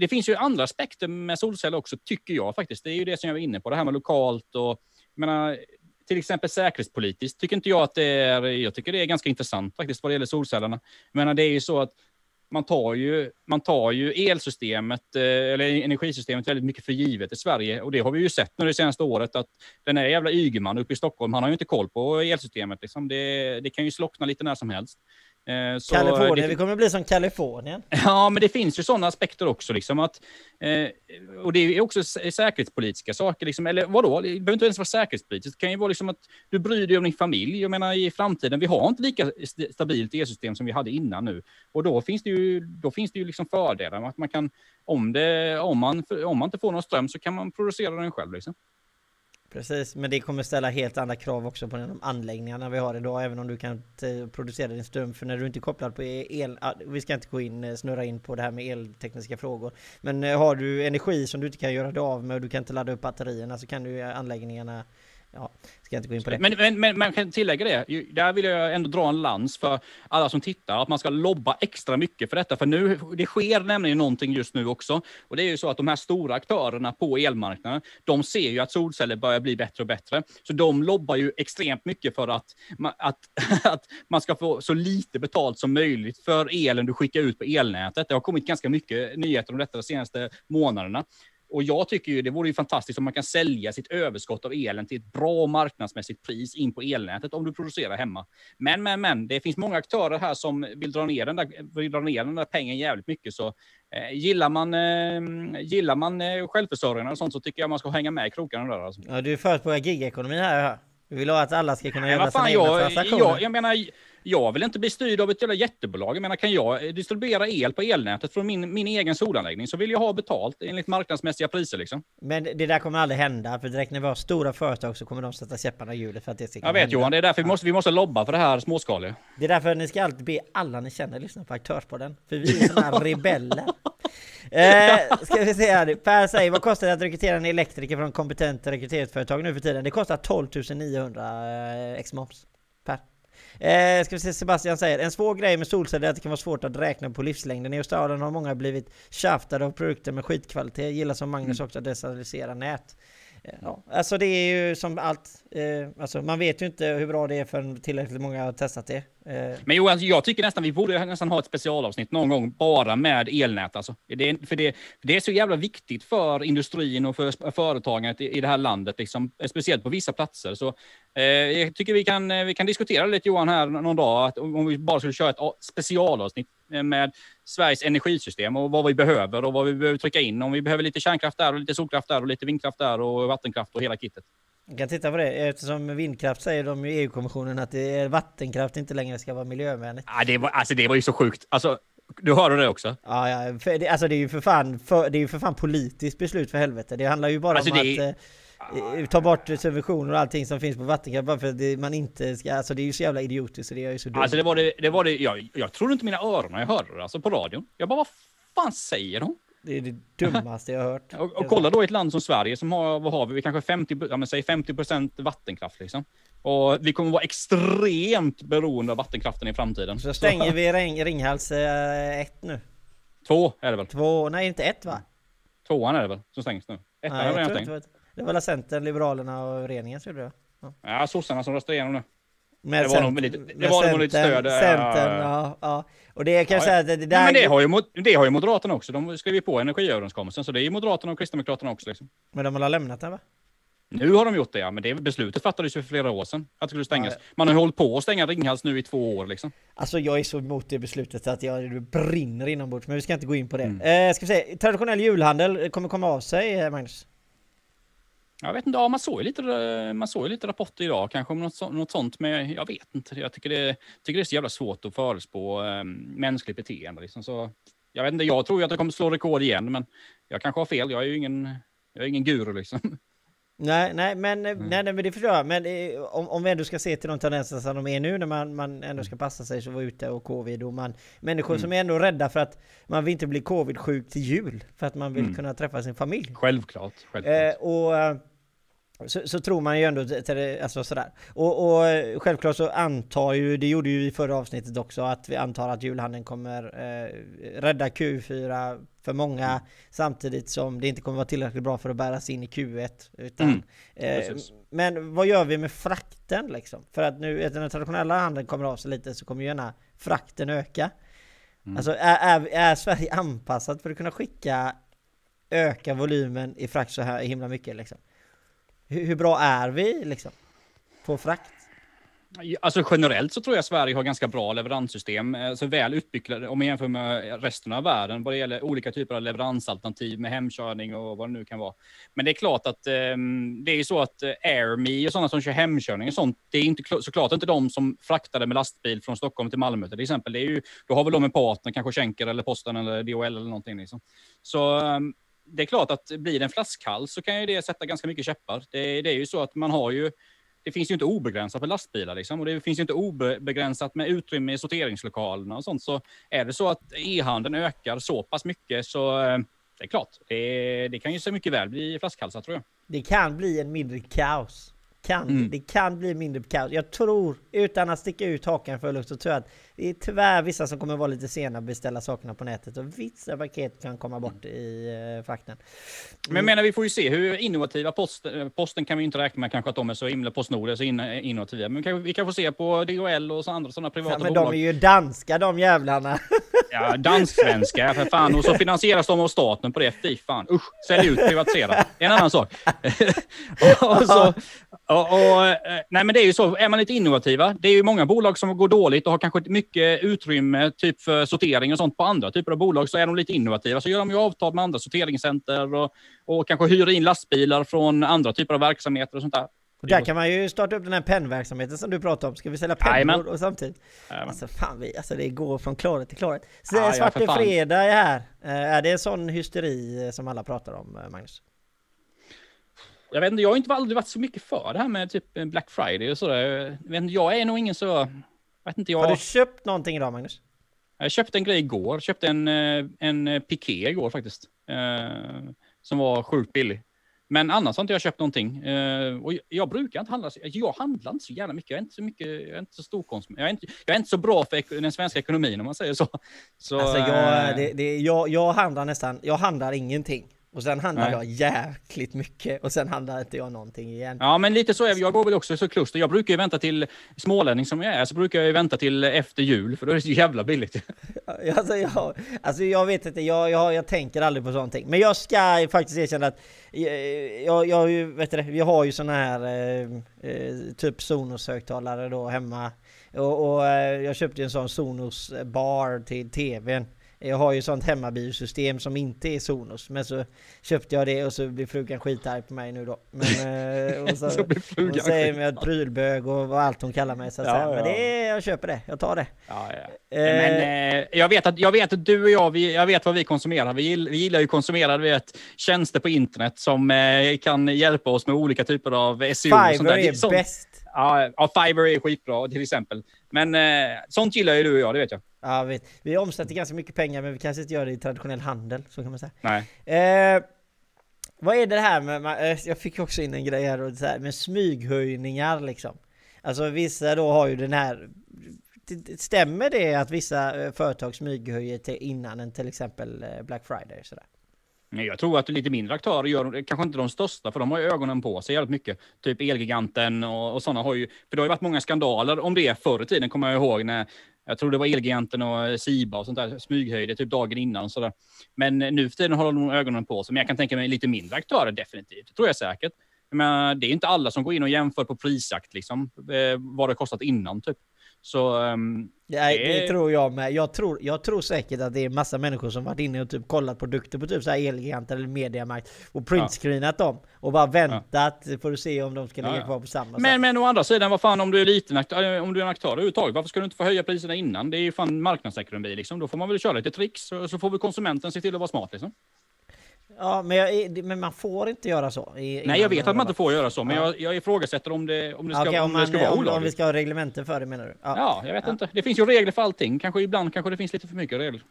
[SPEAKER 2] det finns ju andra aspekter med solceller också, tycker jag faktiskt. Det är ju det som jag var inne på, det här med lokalt och, jag menar, till exempel säkerhetspolitiskt tycker inte jag att det är, jag tycker det är ganska intressant faktiskt vad det gäller solcellerna. Jag menar, det är ju så att man tar ju, man tar ju elsystemet, eh, eller energisystemet väldigt mycket för givet i Sverige. Och det har vi ju sett nu det senaste året att den här jävla Ygeman uppe i Stockholm, han har ju inte koll på elsystemet. Liksom. Det, det kan ju slockna lite när som helst. Eh, så
[SPEAKER 1] Kalifornien,
[SPEAKER 2] det,
[SPEAKER 1] vi kommer bli som Kalifornien.
[SPEAKER 2] Ja, men det finns ju sådana aspekter också. Liksom, att, eh, och det är också sä- säkerhetspolitiska saker. Liksom, eller vadå? Det behöver inte ens vara säkerhetspolitiskt. Det kan ju vara liksom att du bryr dig om din familj. Jag menar i framtiden, vi har inte lika st- stabilt elsystem som vi hade innan nu. Och då finns det ju, då finns det ju liksom fördelar. Att man kan, om, det, om, man, om man inte får någon ström så kan man producera den själv. Liksom.
[SPEAKER 1] Precis, men det kommer ställa helt andra krav också på de anläggningarna vi har idag, även om du kan eh, producera din ström. För när du inte är kopplad på el, ah, vi ska inte gå in, eh, snurra in på det här med eltekniska frågor. Men eh, har du energi som du inte kan göra dig av med och du kan inte ladda upp batterierna så kan du anläggningarna, ja, ska jag inte gå in på det.
[SPEAKER 2] Men, men, men man kan tillägga det. Där vill jag ändå dra en lans för alla som tittar, att man ska lobba extra mycket för detta. För nu, det sker nämligen någonting just nu också. Och det är ju så att de här stora aktörerna på elmarknaden, de ser ju att solceller börjar bli bättre och bättre. Så de lobbar ju extremt mycket för att, att, att man ska få så lite betalt som möjligt för elen du skickar ut på elnätet. Det har kommit ganska mycket nyheter om detta de senaste månaderna. Och jag tycker ju det vore ju fantastiskt om man kan sälja sitt överskott av elen till ett bra marknadsmässigt pris in på elnätet om du producerar hemma. Men, men, men, det finns många aktörer här som vill dra ner den där, vill dra ner den där pengen jävligt mycket. Så eh, gillar man, eh, gillar man eh, självförsörjande och sånt så tycker jag man ska hänga med i krokarna där. Alltså.
[SPEAKER 1] Ja, du förespråkar gigekonomi här, ja. Du vill ha att alla ska kunna göra
[SPEAKER 2] fan,
[SPEAKER 1] sina egna
[SPEAKER 2] jag,
[SPEAKER 1] transaktioner.
[SPEAKER 2] jag, jag menar, jag vill inte bli styrd av ett jävla jättebolag. Jag menar, kan jag distribuera el på elnätet från min, min egen solanläggning så vill jag ha betalt enligt marknadsmässiga priser. Liksom.
[SPEAKER 1] Men det där kommer aldrig hända, för direkt när vi har stora företag så kommer de sätta käpparna i hjulet för att det ska
[SPEAKER 2] Jag vet
[SPEAKER 1] hända.
[SPEAKER 2] Johan, det är därför vi måste, vi måste lobba för det här småskaliga.
[SPEAKER 1] Det är därför ni ska alltid be alla ni känner lyssna på Aktörspodden. För vi är här rebeller. Eh, ska vi se här. Per säger, vad kostar det att rekrytera en elektriker från kompetent rekryteringsföretag nu för tiden? Det kostar 12 900 eh, ex moms. Eh, ska vi se, Sebastian säger, en svår grej med solceller är att det kan vara svårt att räkna på livslängden. I Australien har många blivit tjaftade av produkter med skitkvalitet. Gillar som Magnus också att decentralisera nät. Ja, alltså det är ju som allt. Eh, alltså man vet ju inte hur bra det är förrän tillräckligt många har testat det. Eh,
[SPEAKER 2] Men Johan, jag tycker nästan vi borde nästan ha ett specialavsnitt någon gång bara med elnät. Alltså. Det, är- för det, för det är så jävla viktigt för industrin och för företagandet i, i det här landet, liksom, speciellt på vissa platser. Så, eh, jag tycker vi kan, eh, vi kan diskutera lite Johan här någon dag, att om vi bara skulle köra ett specialavsnitt med Sveriges energisystem och vad vi behöver och vad vi behöver trycka in. Om vi behöver lite kärnkraft där och lite solkraft där och lite vindkraft där och vattenkraft och hela kittet.
[SPEAKER 1] Vi kan titta på det eftersom vindkraft säger de i EU-kommissionen att det är vattenkraft inte längre ska vara miljövänligt.
[SPEAKER 2] Ah, det, var, alltså, det var ju så sjukt. Alltså, du hörde det också?
[SPEAKER 1] Ja, ja, för det, alltså det är ju för fan, för, det är ju för fan politiskt beslut för helvete. Det handlar ju bara
[SPEAKER 2] Alltså,
[SPEAKER 1] om
[SPEAKER 2] det
[SPEAKER 1] att eh, ta bort subventioner och allting som finns på vattenkraft bara för att det, man inte ska, alltså det är ju så jävla idiotiskt så det är ju så dumt.
[SPEAKER 2] Alltså det var det, det, var det jag, jag trodde inte mina öron när jag hörde det, alltså på radion. Jag bara, vad fan säger de?
[SPEAKER 1] Det är det dummaste jag har hört.
[SPEAKER 2] Och, och kolla då i ett land som Sverige som har, vad har vi, kanske 50, ja, men säg 50 procent vattenkraft liksom. Och vi kommer vara extremt beroende av vattenkraften i framtiden.
[SPEAKER 1] Så stänger vi Ring, Ringhals 1 nu.
[SPEAKER 2] Två är det väl?
[SPEAKER 1] Två, nej inte ett va?
[SPEAKER 2] Tvåan är det väl som stängs nu? Ettan
[SPEAKER 1] jag
[SPEAKER 2] redan
[SPEAKER 1] inte det var, det var Centern, Liberalerna och Föreningen så gjorde det.
[SPEAKER 2] Ja, sossarna som röstar igenom nu.
[SPEAKER 1] Med
[SPEAKER 2] Det var nog lite- det var lite stöd, ja,
[SPEAKER 1] Centern,
[SPEAKER 2] ja,
[SPEAKER 1] ja, ja. Och det kan jag
[SPEAKER 2] Ja,
[SPEAKER 1] säga att det, det där...
[SPEAKER 2] Men det har, ju, det har ju Moderaterna också. De skrev ju på energiöverenskommelsen, så det är ju Moderaterna och Kristdemokraterna också. Liksom.
[SPEAKER 1] Men de har lämnat den va?
[SPEAKER 2] Nu har de gjort det, ja. Men det beslutet fattades ju för flera år sedan. Att det skulle stängas.
[SPEAKER 1] Ja,
[SPEAKER 2] Man har ju hållit på att stänga Ringhals nu i två år. Liksom.
[SPEAKER 1] Alltså jag är så emot det beslutet att jag det brinner inombords, men vi ska inte gå in på det.
[SPEAKER 2] Mm.
[SPEAKER 1] Eh, ska vi se, traditionell julhandel kommer komma av sig, eh, Magnus?
[SPEAKER 2] Jag vet inte, ja, man såg ju lite, eh, man såg ju lite rapporter idag kanske om något, så, något sånt, men jag vet inte. Jag tycker det, tycker det är så jävla svårt att förutspå eh, mänskligt beteende. Liksom. Så, jag vet inte, jag tror ju att det kommer slå rekord igen, men jag kanske har fel. Jag är ju ingen, jag är ingen guru liksom.
[SPEAKER 1] Nej, nej, men, mm. nej, nej, men det förstår jag. Men eh, om, om vi ändå ska se till de tendenser som de är nu när man, man ändå ska passa sig så vara ute och covid och man människor mm. som är ändå rädda för att man vill inte bli covid-sjuk till jul för att man vill mm. kunna träffa sin familj.
[SPEAKER 2] Självklart. självklart.
[SPEAKER 1] Eh, och eh, så, så, tror man ju ändå alltså sådär. Och, och, självklart så antar ju, det gjorde ju i förra avsnittet också, att vi antar att julhandeln kommer eh, rädda Q4 för många mm. samtidigt som det inte kommer vara tillräckligt bra för att bäras in i Q1. Utan, mm. eh, men vad gör vi med frakten liksom? För att nu, när den traditionella handeln kommer av sig lite så kommer ju gärna frakten öka. Mm. Alltså är, är, är Sverige anpassat för att kunna skicka öka volymen i frakt så här himla mycket liksom? Hur, hur bra är vi liksom? På frakt?
[SPEAKER 2] Alltså generellt så tror jag Sverige har ganska bra leveranssystem, alltså väl utbyggda om man jämför med resten av världen vad det gäller olika typer av leveransalternativ med hemkörning och vad det nu kan vara. Men det är klart att um, det är ju så att eh, AirMe och sådana som kör hemkörning och sånt, det är inte såklart inte de som fraktade med lastbil från Stockholm till Malmö till exempel. Det är ju, då har väl de en partner, kanske Schenker eller Posten eller DHL eller någonting. Liksom. Så um, det är klart att blir det en flaskhals så kan ju det sätta ganska mycket käppar. Det, det är ju så att man har ju det finns ju inte obegränsat med lastbilar liksom, och det finns ju inte obegränsat med utrymme i sorteringslokalerna och sånt. Så är det så att e-handeln ökar så pass mycket så eh, det är klart, det, det kan ju så mycket väl bli flaskhalsar tror jag.
[SPEAKER 1] Det kan bli en mindre kaos kan, mm. Det kan bli mindre kaos. Jag tror, utan att sticka ut hakan för luft, så tror jag att det är tyvärr vissa som kommer vara lite sena att beställa sakerna på nätet och vissa paket kan komma bort i uh, frakten.
[SPEAKER 2] Men jag menar, vi får ju se hur innovativa posten, eh, posten kan vi inte räkna med kanske att de är så himla, Postnord är så innovativa. Men vi kan, vi kan få se på DHL och så andra sådana privata ja, men
[SPEAKER 1] bolag. de är ju danska de jävlarna.
[SPEAKER 2] Ja, dansk-svenska för fan. Och så finansieras de av staten på det. Fy fan. Usch, sälj ut, privatisera. En annan sak. och, så, och, och, eh, nej, men det är ju så. Är man lite innovativa. Det är ju många bolag som går dåligt och har kanske mycket utrymme typ för sortering och sånt på andra typer av bolag. Så är de lite innovativa. Så gör de ju avtal med andra sorteringscenter och, och kanske hyr in lastbilar från andra typer av verksamheter och sånt där.
[SPEAKER 1] Och där kan man ju starta upp den här pennverksamheten som du pratade om. Ska vi sälja pennor och samtidigt? Jajamän. Alltså fan, vi, alltså det går från klarhet till klarhet. Så ja, Svarte ja, Fredag är här. Eh, är det en sån hysteri som alla pratar om, eh, Magnus?
[SPEAKER 2] Jag vet inte, jag har inte aldrig varit så mycket för det här med typ Black Friday och sådär. Jag, vet inte, jag är nog ingen så... Vet inte, jag...
[SPEAKER 1] Har du köpt någonting idag, Magnus?
[SPEAKER 2] Jag köpte en grej igår. Köpte en, eh, en piké igår faktiskt. Eh, som var sjukt billig. Men annars har inte jag köpt någonting. Uh, och jag brukar inte handla, jag handlar inte så gärna mycket. Jag är inte så mycket, jag är inte så stor konsument. Jag är inte, jag är inte så bra för den svenska ekonomin om man säger så. så
[SPEAKER 1] alltså jag, uh, det, det, jag, jag handlar nästan, jag handlar ingenting. Och sen handlar Nej. jag jäkligt mycket och sen handlar inte jag någonting igen.
[SPEAKER 2] Ja, men lite så är Jag går väl också så kluster. Jag brukar ju vänta till smålänning som jag är, så brukar jag ju vänta till efter jul, för då är det så jävla billigt.
[SPEAKER 1] alltså, jag, alltså jag vet inte, jag, jag, jag tänker aldrig på sånt. Men jag ska faktiskt erkänna att jag, jag, vet det, vi har ju såna här eh, eh, typ Sonos-högtalare då hemma. Och, och, eh, jag köpte en sån Sonos bar till tvn. Jag har ju sånt hemmabiosystem som inte är Sonos. Men så köpte jag det och så blir frugan skitarg på mig nu då. Men, eh, och så, så hon säger mig att prylbög och vad allt hon kallar mig. Så ja, ja. Men det jag köper det, jag tar det.
[SPEAKER 2] Ja, ja. Eh, men eh, jag, vet att, jag vet att du och jag, vi, jag vet vad vi konsumerar. Vi, vi gillar ju konsumera vet, tjänster på internet som eh, kan hjälpa oss med olika typer av SEO.
[SPEAKER 1] Fiverr och är bäst.
[SPEAKER 2] Ja, ja, Fiverr är skitbra till exempel. Men eh, sånt gillar ju du och jag, det vet jag.
[SPEAKER 1] Ja, vet. Vi omsätter ganska mycket pengar men vi kanske inte gör det i traditionell handel, så kan man säga.
[SPEAKER 2] Nej.
[SPEAKER 1] Eh, vad är det här med, eh, jag fick också in en grej här, så här med smyghöjningar liksom. Alltså vissa då har ju den här Stämmer det att vissa eh, företag smyghöjer till innan en till exempel eh, Black Friday? Sådär?
[SPEAKER 2] Jag tror att lite mindre aktörer gör, kanske inte de största, för de har ju ögonen på sig jävligt mycket. Typ Elgiganten och, och sådana har ju, för det har ju varit många skandaler om det förr i tiden, kommer jag ihåg, när jag tror det var Elgiganten och Siba och sånt där smyghöjde typ dagen innan. och sådär. Men nu för tiden har de ögonen på sig. Men jag kan tänka mig lite mindre aktörer definitivt. Det tror jag säkert. Men det är inte alla som går in och jämför på prisjakt, liksom, eh, vad det kostat innan. Typ. Så um,
[SPEAKER 1] Nej, det... det tror jag med. Jag tror, jag tror säkert att det är massa människor som varit inne och typ kollat produkter på typ så här Elgigant eller Mediamarkt och printscreenat ja. dem och bara väntat ja. för att se om de ska ligga ja, kvar på samma
[SPEAKER 2] Men, men å andra sidan, vad fan om du är liten aktör, om du är en aktör överhuvudtaget, varför ska du inte få höja priserna innan? Det är ju fan marknadsekonomi liksom. Då får man väl köra lite tricks så, så får vi konsumenten se till att vara smart liksom.
[SPEAKER 1] Ja, men, jag, men man får inte göra så. I,
[SPEAKER 2] Nej, jag vet att man inte får göra så, men ja. jag, jag ifrågasätter om det, om det ska,
[SPEAKER 1] okay, om,
[SPEAKER 2] man,
[SPEAKER 1] det
[SPEAKER 2] ska vara
[SPEAKER 1] om,
[SPEAKER 2] olagligt.
[SPEAKER 1] Om vi ska ha reglementer för det menar du?
[SPEAKER 2] Ja, ja jag vet ja. inte. Det finns ju regler för allting. Kanske ibland kanske det finns lite för mycket regler.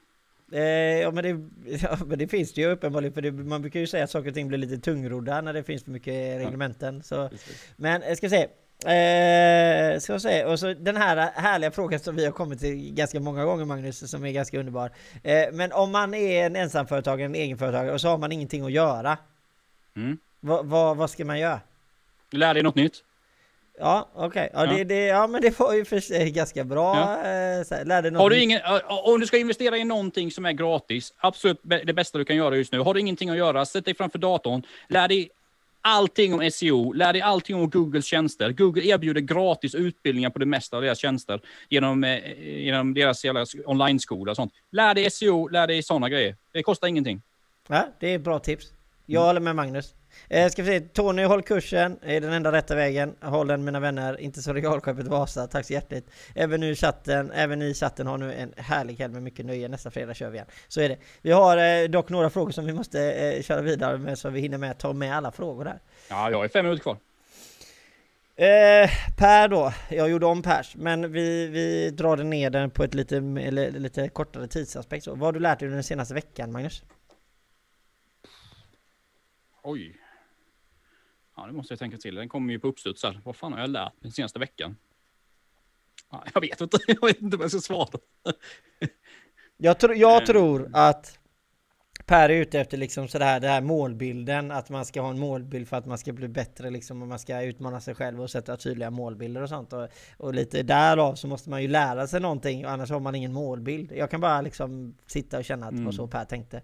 [SPEAKER 1] Eh, ja, men det, ja, men det finns det ju uppenbarligen, för det, man brukar ju säga att saker och ting blir lite tungrodda när det finns för mycket reglementen. Så. Men jag ska se. Eh, ska jag säga. Och så den här härliga frågan som vi har kommit till ganska många gånger Magnus, som är ganska underbar. Eh, men om man är en ensamföretagare, en egenföretagare och så har man ingenting att göra.
[SPEAKER 2] Mm.
[SPEAKER 1] Vad, ska man göra?
[SPEAKER 2] Lär dig något nytt.
[SPEAKER 1] Ja, okej. Okay. Ja, ja. Det, det, ja, men det var ju för sig ganska bra. Ja. Eh, lärde något
[SPEAKER 2] har du ingen, om du ska investera i någonting som är gratis, absolut det bästa du kan göra just nu. Har du ingenting att göra, sätt dig framför datorn, lär dig allting om SEO, lär dig allting om Googles tjänster. Google erbjuder gratis utbildningar på det mesta av deras tjänster genom, eh, genom deras online-skola och sånt. Lär dig SEO, lär dig sådana grejer. Det kostar ingenting.
[SPEAKER 1] Ja, det är bra tips. Jag mm. håller med Magnus. Eh, ska vi se, Tony håll kursen, är den enda rätta vägen. Håll den mina vänner, inte så regalskeppet Vasa, tack så hjärtligt. Även nu chatten, även ni i chatten har nu en härlig helg med mycket nöje. Nästa fredag kör vi igen. Så är det. Vi har eh, dock några frågor som vi måste eh, köra vidare med så vi hinner med ta med alla frågor där.
[SPEAKER 2] Ja, jag har fem minuter kvar.
[SPEAKER 1] Eh, per då, jag gjorde om Pers, men vi, vi drar ner den på ett lite, eller, lite kortare tidsaspekt. Så, vad har du lärt dig den senaste veckan Magnus?
[SPEAKER 2] Oj. Ja, det måste jag tänka till. Den kommer ju på uppstuds här. Vad fan har jag lärt den senaste veckan? Ja, jag vet inte. Jag vet inte vad jag ska svara.
[SPEAKER 1] jag, tro, jag eh. tror att Per är ute efter liksom sådär, det här målbilden, att man ska ha en målbild för att man ska bli bättre liksom, och man ska utmana sig själv och sätta tydliga målbilder och sånt. Och, och lite därav så måste man ju lära sig någonting, annars har man ingen målbild. Jag kan bara liksom sitta och känna att det var så mm. Per tänkte.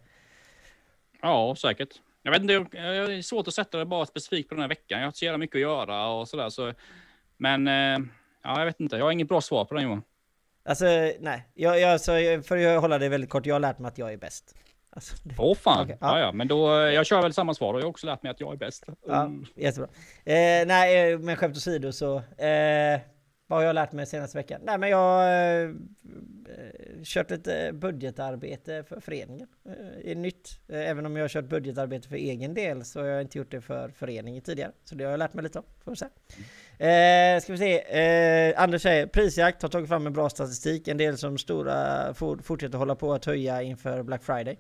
[SPEAKER 2] Ja, säkert. Jag vet inte, det är svårt att sätta det bara specifikt på den här veckan. Jag har så jävla mycket att göra och sådär. Så, men eh, ja, jag vet inte, jag har inget bra svar på den Johan.
[SPEAKER 1] Alltså nej, jag, jag, så, för att hålla det väldigt kort, jag har lärt mig att jag är bäst.
[SPEAKER 2] Alltså, Åh fan, okay, ja. ja. ja men då, jag kör väl samma svar och jag har också lärt mig att jag är bäst.
[SPEAKER 1] Ja, mm. jättebra. Eh, nej, men skämt åsido så, eh, vad har jag lärt mig senaste veckan? Nej men jag har eh, kört lite budgetarbete för föreningen. Det är nytt. Eh, även om jag har kört budgetarbete för egen del så har jag inte gjort det för föreningen tidigare. Så det har jag lärt mig lite om, får se. Eh, ska vi se. Eh, Anders säger prisjakt har tagit fram en bra statistik. En del som stora fortsätter hålla på att höja inför Black Friday.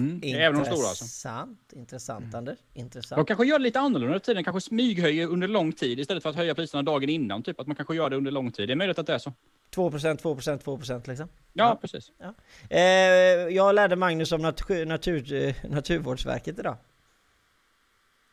[SPEAKER 2] Mm. Även de stora alltså.
[SPEAKER 1] Intressant, intressant mm. Anders. Intressant.
[SPEAKER 2] De kanske gör det lite annorlunda under tiden, kanske smyghöjer under lång tid istället för att höja priserna dagen innan. Typ att man kanske gör det under lång tid. Det är möjligt att det är så.
[SPEAKER 1] 2%, 2%, 2% liksom?
[SPEAKER 2] Ja, ja. precis. Ja.
[SPEAKER 1] Eh, jag lärde Magnus om natur, natur, eh, Naturvårdsverket idag.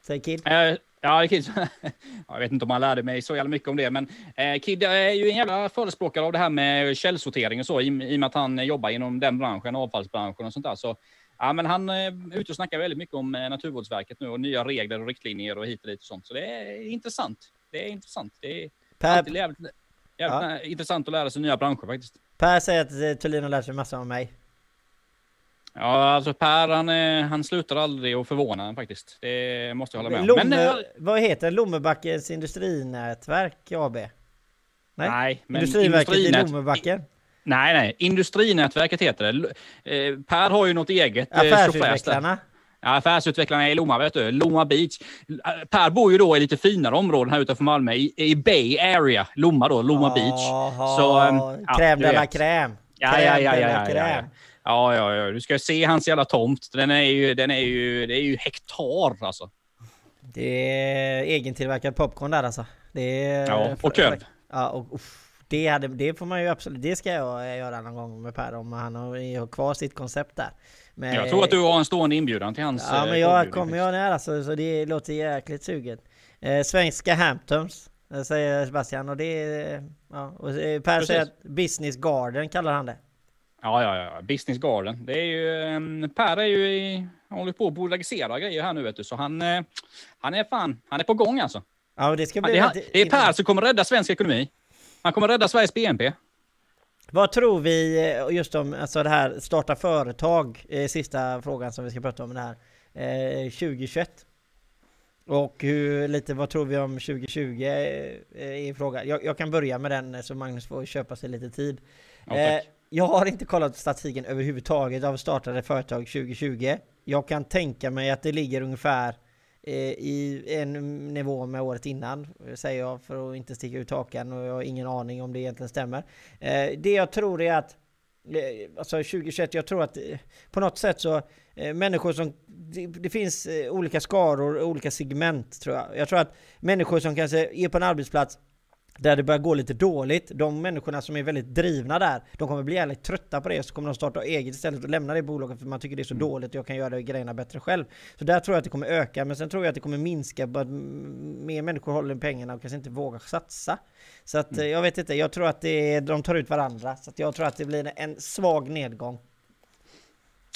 [SPEAKER 1] Säg Kid.
[SPEAKER 2] Eh, ja, Kid. jag vet inte om han lärde mig så jävla mycket om det, men eh, Kid är ju en jävla förespråkare av det här med källsortering och så, i, i och med att han jobbar inom den branschen, avfallsbranschen och sånt där. Så Ja, men han är ute och snackar väldigt mycket om eh, Naturvårdsverket nu och nya regler och riktlinjer och hit och dit och sånt. Så det är intressant. Det är intressant. Det är per... alltid jävligt, jävligt ja. intressant att lära sig nya branscher faktiskt.
[SPEAKER 1] Per säger att eh, Thulin har lärt sig massa om mig.
[SPEAKER 2] Ja, alltså Per han, han slutar aldrig att förvåna faktiskt. Det måste jag hålla med om.
[SPEAKER 1] Lomme, men, vad heter Lommebackens industrinätverk AB? Nej,
[SPEAKER 2] nej
[SPEAKER 1] men Industriverket i Lommebacken?
[SPEAKER 2] Nej, nej. Industrinätverket heter det. Eh, per har ju något eget.
[SPEAKER 1] Eh, affärsutvecklarna.
[SPEAKER 2] Ja, affärsutvecklarna i Lomma, vet du. Lomma Beach. Eh, per bor ju då i lite finare områden här utanför Malmö, i, i Bay Area, Lomma då, Lomma oh, Beach.
[SPEAKER 1] Så, ehm, ja, kräm de la kräm.
[SPEAKER 2] Ja, ja, ja, ja, ja, ja. Ja, ja, ja. Du ska se hans jävla tomt. Den är ju, den är ju, det är ju hektar alltså.
[SPEAKER 1] Det är egentillverkad popcorn där alltså. Det är...
[SPEAKER 2] Ja, och korv.
[SPEAKER 1] Ja, och uff det, hade, det får man ju absolut, det ska jag göra någon gång med Per om han har kvar sitt koncept där.
[SPEAKER 2] Men, jag tror att du har en stående inbjudan till hans...
[SPEAKER 1] Ja men jag kommer jag nära så, så det låter jäkligt suget. Eh, svenska Hamptons eh, säger Sebastian och det är... Ja, och Per Precis. säger att Business Garden kallar han det.
[SPEAKER 2] Ja, ja, ja. Business Garden. Det är ju, um, per är ju i, håller på att bolagisera grejer här nu vet du, så han, han är fan, han är på gång alltså.
[SPEAKER 1] Ja, det ska bli...
[SPEAKER 2] det, det är Per som kommer rädda svensk ekonomi. Han kommer rädda Sveriges BNP.
[SPEAKER 1] Vad tror vi eh, just om alltså det här starta företag? Eh, sista frågan som vi ska prata om det här. Eh, 2021. Och hur, lite vad tror vi om 2020 eh, i fråga. Jag, jag, kan börja med den så Magnus får köpa sig lite tid. Ja, eh, jag har inte kollat statistiken överhuvudtaget av startade företag 2020. Jag kan tänka mig att det ligger ungefär eh, Eh, i en nivå med året innan, säger jag för att inte sticka ut hakan och jag har ingen aning om det egentligen stämmer. Eh, det jag tror är att eh, Alltså 2021, jag tror att på något sätt så människor som det, det finns olika skaror, olika segment tror jag. Jag tror att människor som kanske är på en arbetsplats där det börjar gå lite dåligt, de människorna som är väldigt drivna där, de kommer bli jävligt trötta på det, så kommer de starta eget istället och lämna det bolaget för man tycker det är så dåligt och jag kan göra grejerna bättre själv. Så där tror jag att det kommer öka, men sen tror jag att det kommer minska, bara mer människor håller pengarna och kanske inte vågar satsa. Så att eh, jag vet inte, jag tror att det de tar ut varandra, så att jag tror att det blir en svag nedgång.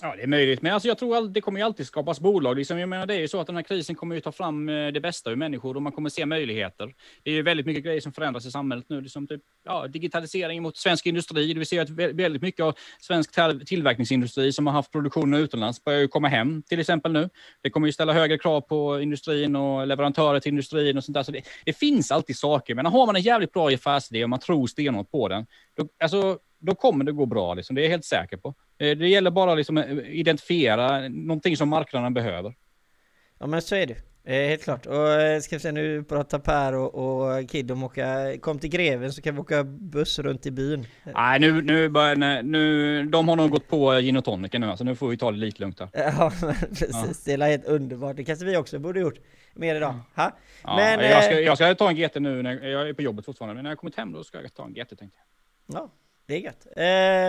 [SPEAKER 2] Ja, det är möjligt. Men alltså, jag tror att det kommer ju alltid skapas bolag. Liksom, jag menar, det är ju så att den här krisen kommer ju ta fram eh, det bästa ur människor och man kommer se möjligheter. Det är ju väldigt mycket grejer som förändras i samhället nu. Liksom typ, ja, digitalisering mot svensk industri. Vi ser att väldigt mycket av svensk tillverkningsindustri som har haft produktionen utomlands börjar ju komma hem till exempel nu. Det kommer ju ställa högre krav på industrin och leverantörer till industrin och sånt där. Så det, det finns alltid saker. Men har man en jävligt bra affärsidé och man tror stenhårt på den, då, alltså, då kommer det gå bra. Liksom. Det är jag helt säker på. Eh, det gäller bara liksom att identifiera någonting som marknaden behöver.
[SPEAKER 1] Ja men så är det eh, Helt klart. Och eh, ska vi se nu pratar Per och, och Kid om åka, kom till Greven så kan vi åka buss runt i byn.
[SPEAKER 2] Nej nu, nu börjar, nu, de har nog gått på gin och tonicen nu alltså, nu får vi ta det lite lugnt här.
[SPEAKER 1] Ja men precis, ja. det är helt underbart. Det kanske vi också borde gjort mer idag. Ha?
[SPEAKER 2] Ja, men, jag, ska, jag ska ta en GT nu, när jag är på jobbet fortfarande, men när jag kommit hem då ska jag ta en GT tänkte
[SPEAKER 1] jag. Ja, det är gött.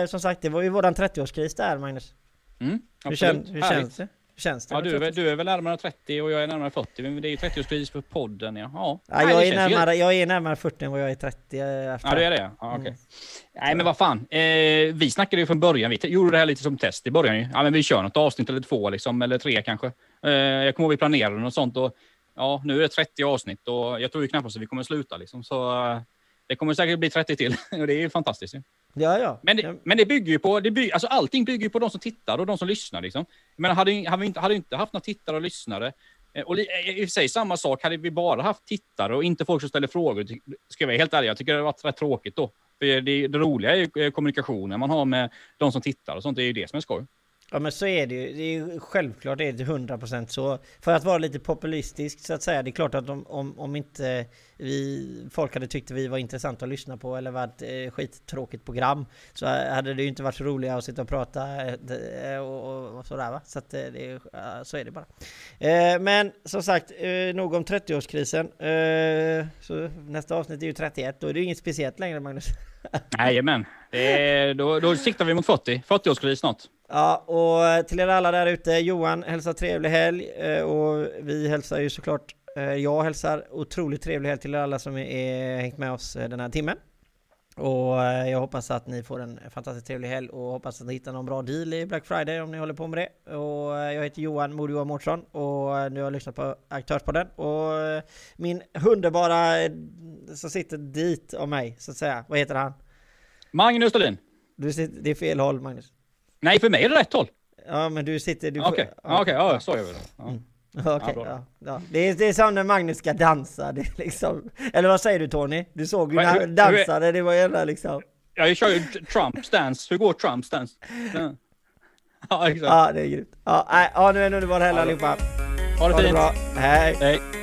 [SPEAKER 1] Eh, som sagt, det var ju våran 30-årskris där Magnus.
[SPEAKER 2] Mm,
[SPEAKER 1] hur, kän, hur känns det? Hur känns det?
[SPEAKER 2] Ja, du, är, du är väl närmare 30 och jag är närmare 40, men det är ju 30-årskris för podden. Ja,
[SPEAKER 1] ja. ja jag, är närmare, jag är närmare 40 än vad jag är 30.
[SPEAKER 2] Eh, efter. Ja, du är det? Ja, okay. Mm. Nej, men vad fan. Eh, vi snackade ju från början, vi gjorde det här lite som test i början. Ja, men vi kör något avsnitt eller två, liksom, eller tre kanske. Eh, jag kommer ihåg vi planerade något sånt och ja, nu är det 30 avsnitt och jag tror ju knappast att vi kommer sluta liksom. Så eh, det kommer säkert bli 30 till och det är ju fantastiskt.
[SPEAKER 1] Ja, ja.
[SPEAKER 2] Men det, men det bygger ju på, det bygger, alltså allting bygger ju på de som tittar och de som lyssnar. Liksom. Men hade, hade, vi inte, hade vi inte haft några tittare och lyssnare, eh, och i och för sig samma sak, hade vi bara haft tittare och inte folk som ställer frågor, ska jag vara helt ärlig, jag tycker det hade varit rätt tråkigt då. För det, det roliga är ju kommunikationen man har med de som tittar och sånt, det är ju det som är skoj.
[SPEAKER 1] Ja men så är det ju. Det är ju självklart det är det 100% så. För att vara lite populistisk så att säga. Det är klart att om, om, om inte vi, folk hade tyckt att vi var intressanta att lyssna på eller varit eh, skittråkigt program. Så hade det ju inte varit så roligt att sitta och prata eh, och, och, och, sådär va. Så att eh, det, så är det bara. Eh, men som sagt, eh, nog om 30-årskrisen. Eh, så nästa avsnitt är ju 31. Då är det ju inget speciellt längre Magnus.
[SPEAKER 2] Jajamän. Eh, då, då siktar vi mot 40. 40-årskris snart.
[SPEAKER 1] Ja, och till er alla där ute, Johan hälsar trevlig helg eh, och vi hälsar ju såklart, eh, jag hälsar otroligt trevlig helg till er alla som är hängt med oss eh, den här timmen. Och jag hoppas att ni får en fantastiskt trevlig helg och hoppas att ni hittar någon bra deal i Black Friday om ni håller på med det. Och jag heter Johan Mod Johan Mårtsson och nu har jag lyssnat på Aktörspodden och min underbara som sitter dit av mig så att säga, vad heter han?
[SPEAKER 2] Magnus Dahlin.
[SPEAKER 1] Du sitter, det är fel håll Magnus.
[SPEAKER 2] Nej, för mig är det rätt håll.
[SPEAKER 1] Ja, men du sitter...
[SPEAKER 2] Okej, okay. ja, okay. ja, så gör vi det. Ja.
[SPEAKER 1] Mm. Okej, okay, ja, ja. Det, är, det är som när Magnus ska dansa, det är liksom... Eller vad säger du Tony? Du såg ju när han dansade, det var jävla liksom...
[SPEAKER 2] Ja, jag kör ju Trumps dance. Hur går Trumps dance? Ja,
[SPEAKER 1] exakt. Ja, det är grymt. Ja, nu är det underbar helg allihopa.
[SPEAKER 2] Ha det fint.
[SPEAKER 1] Bra. Hej.
[SPEAKER 2] Hej.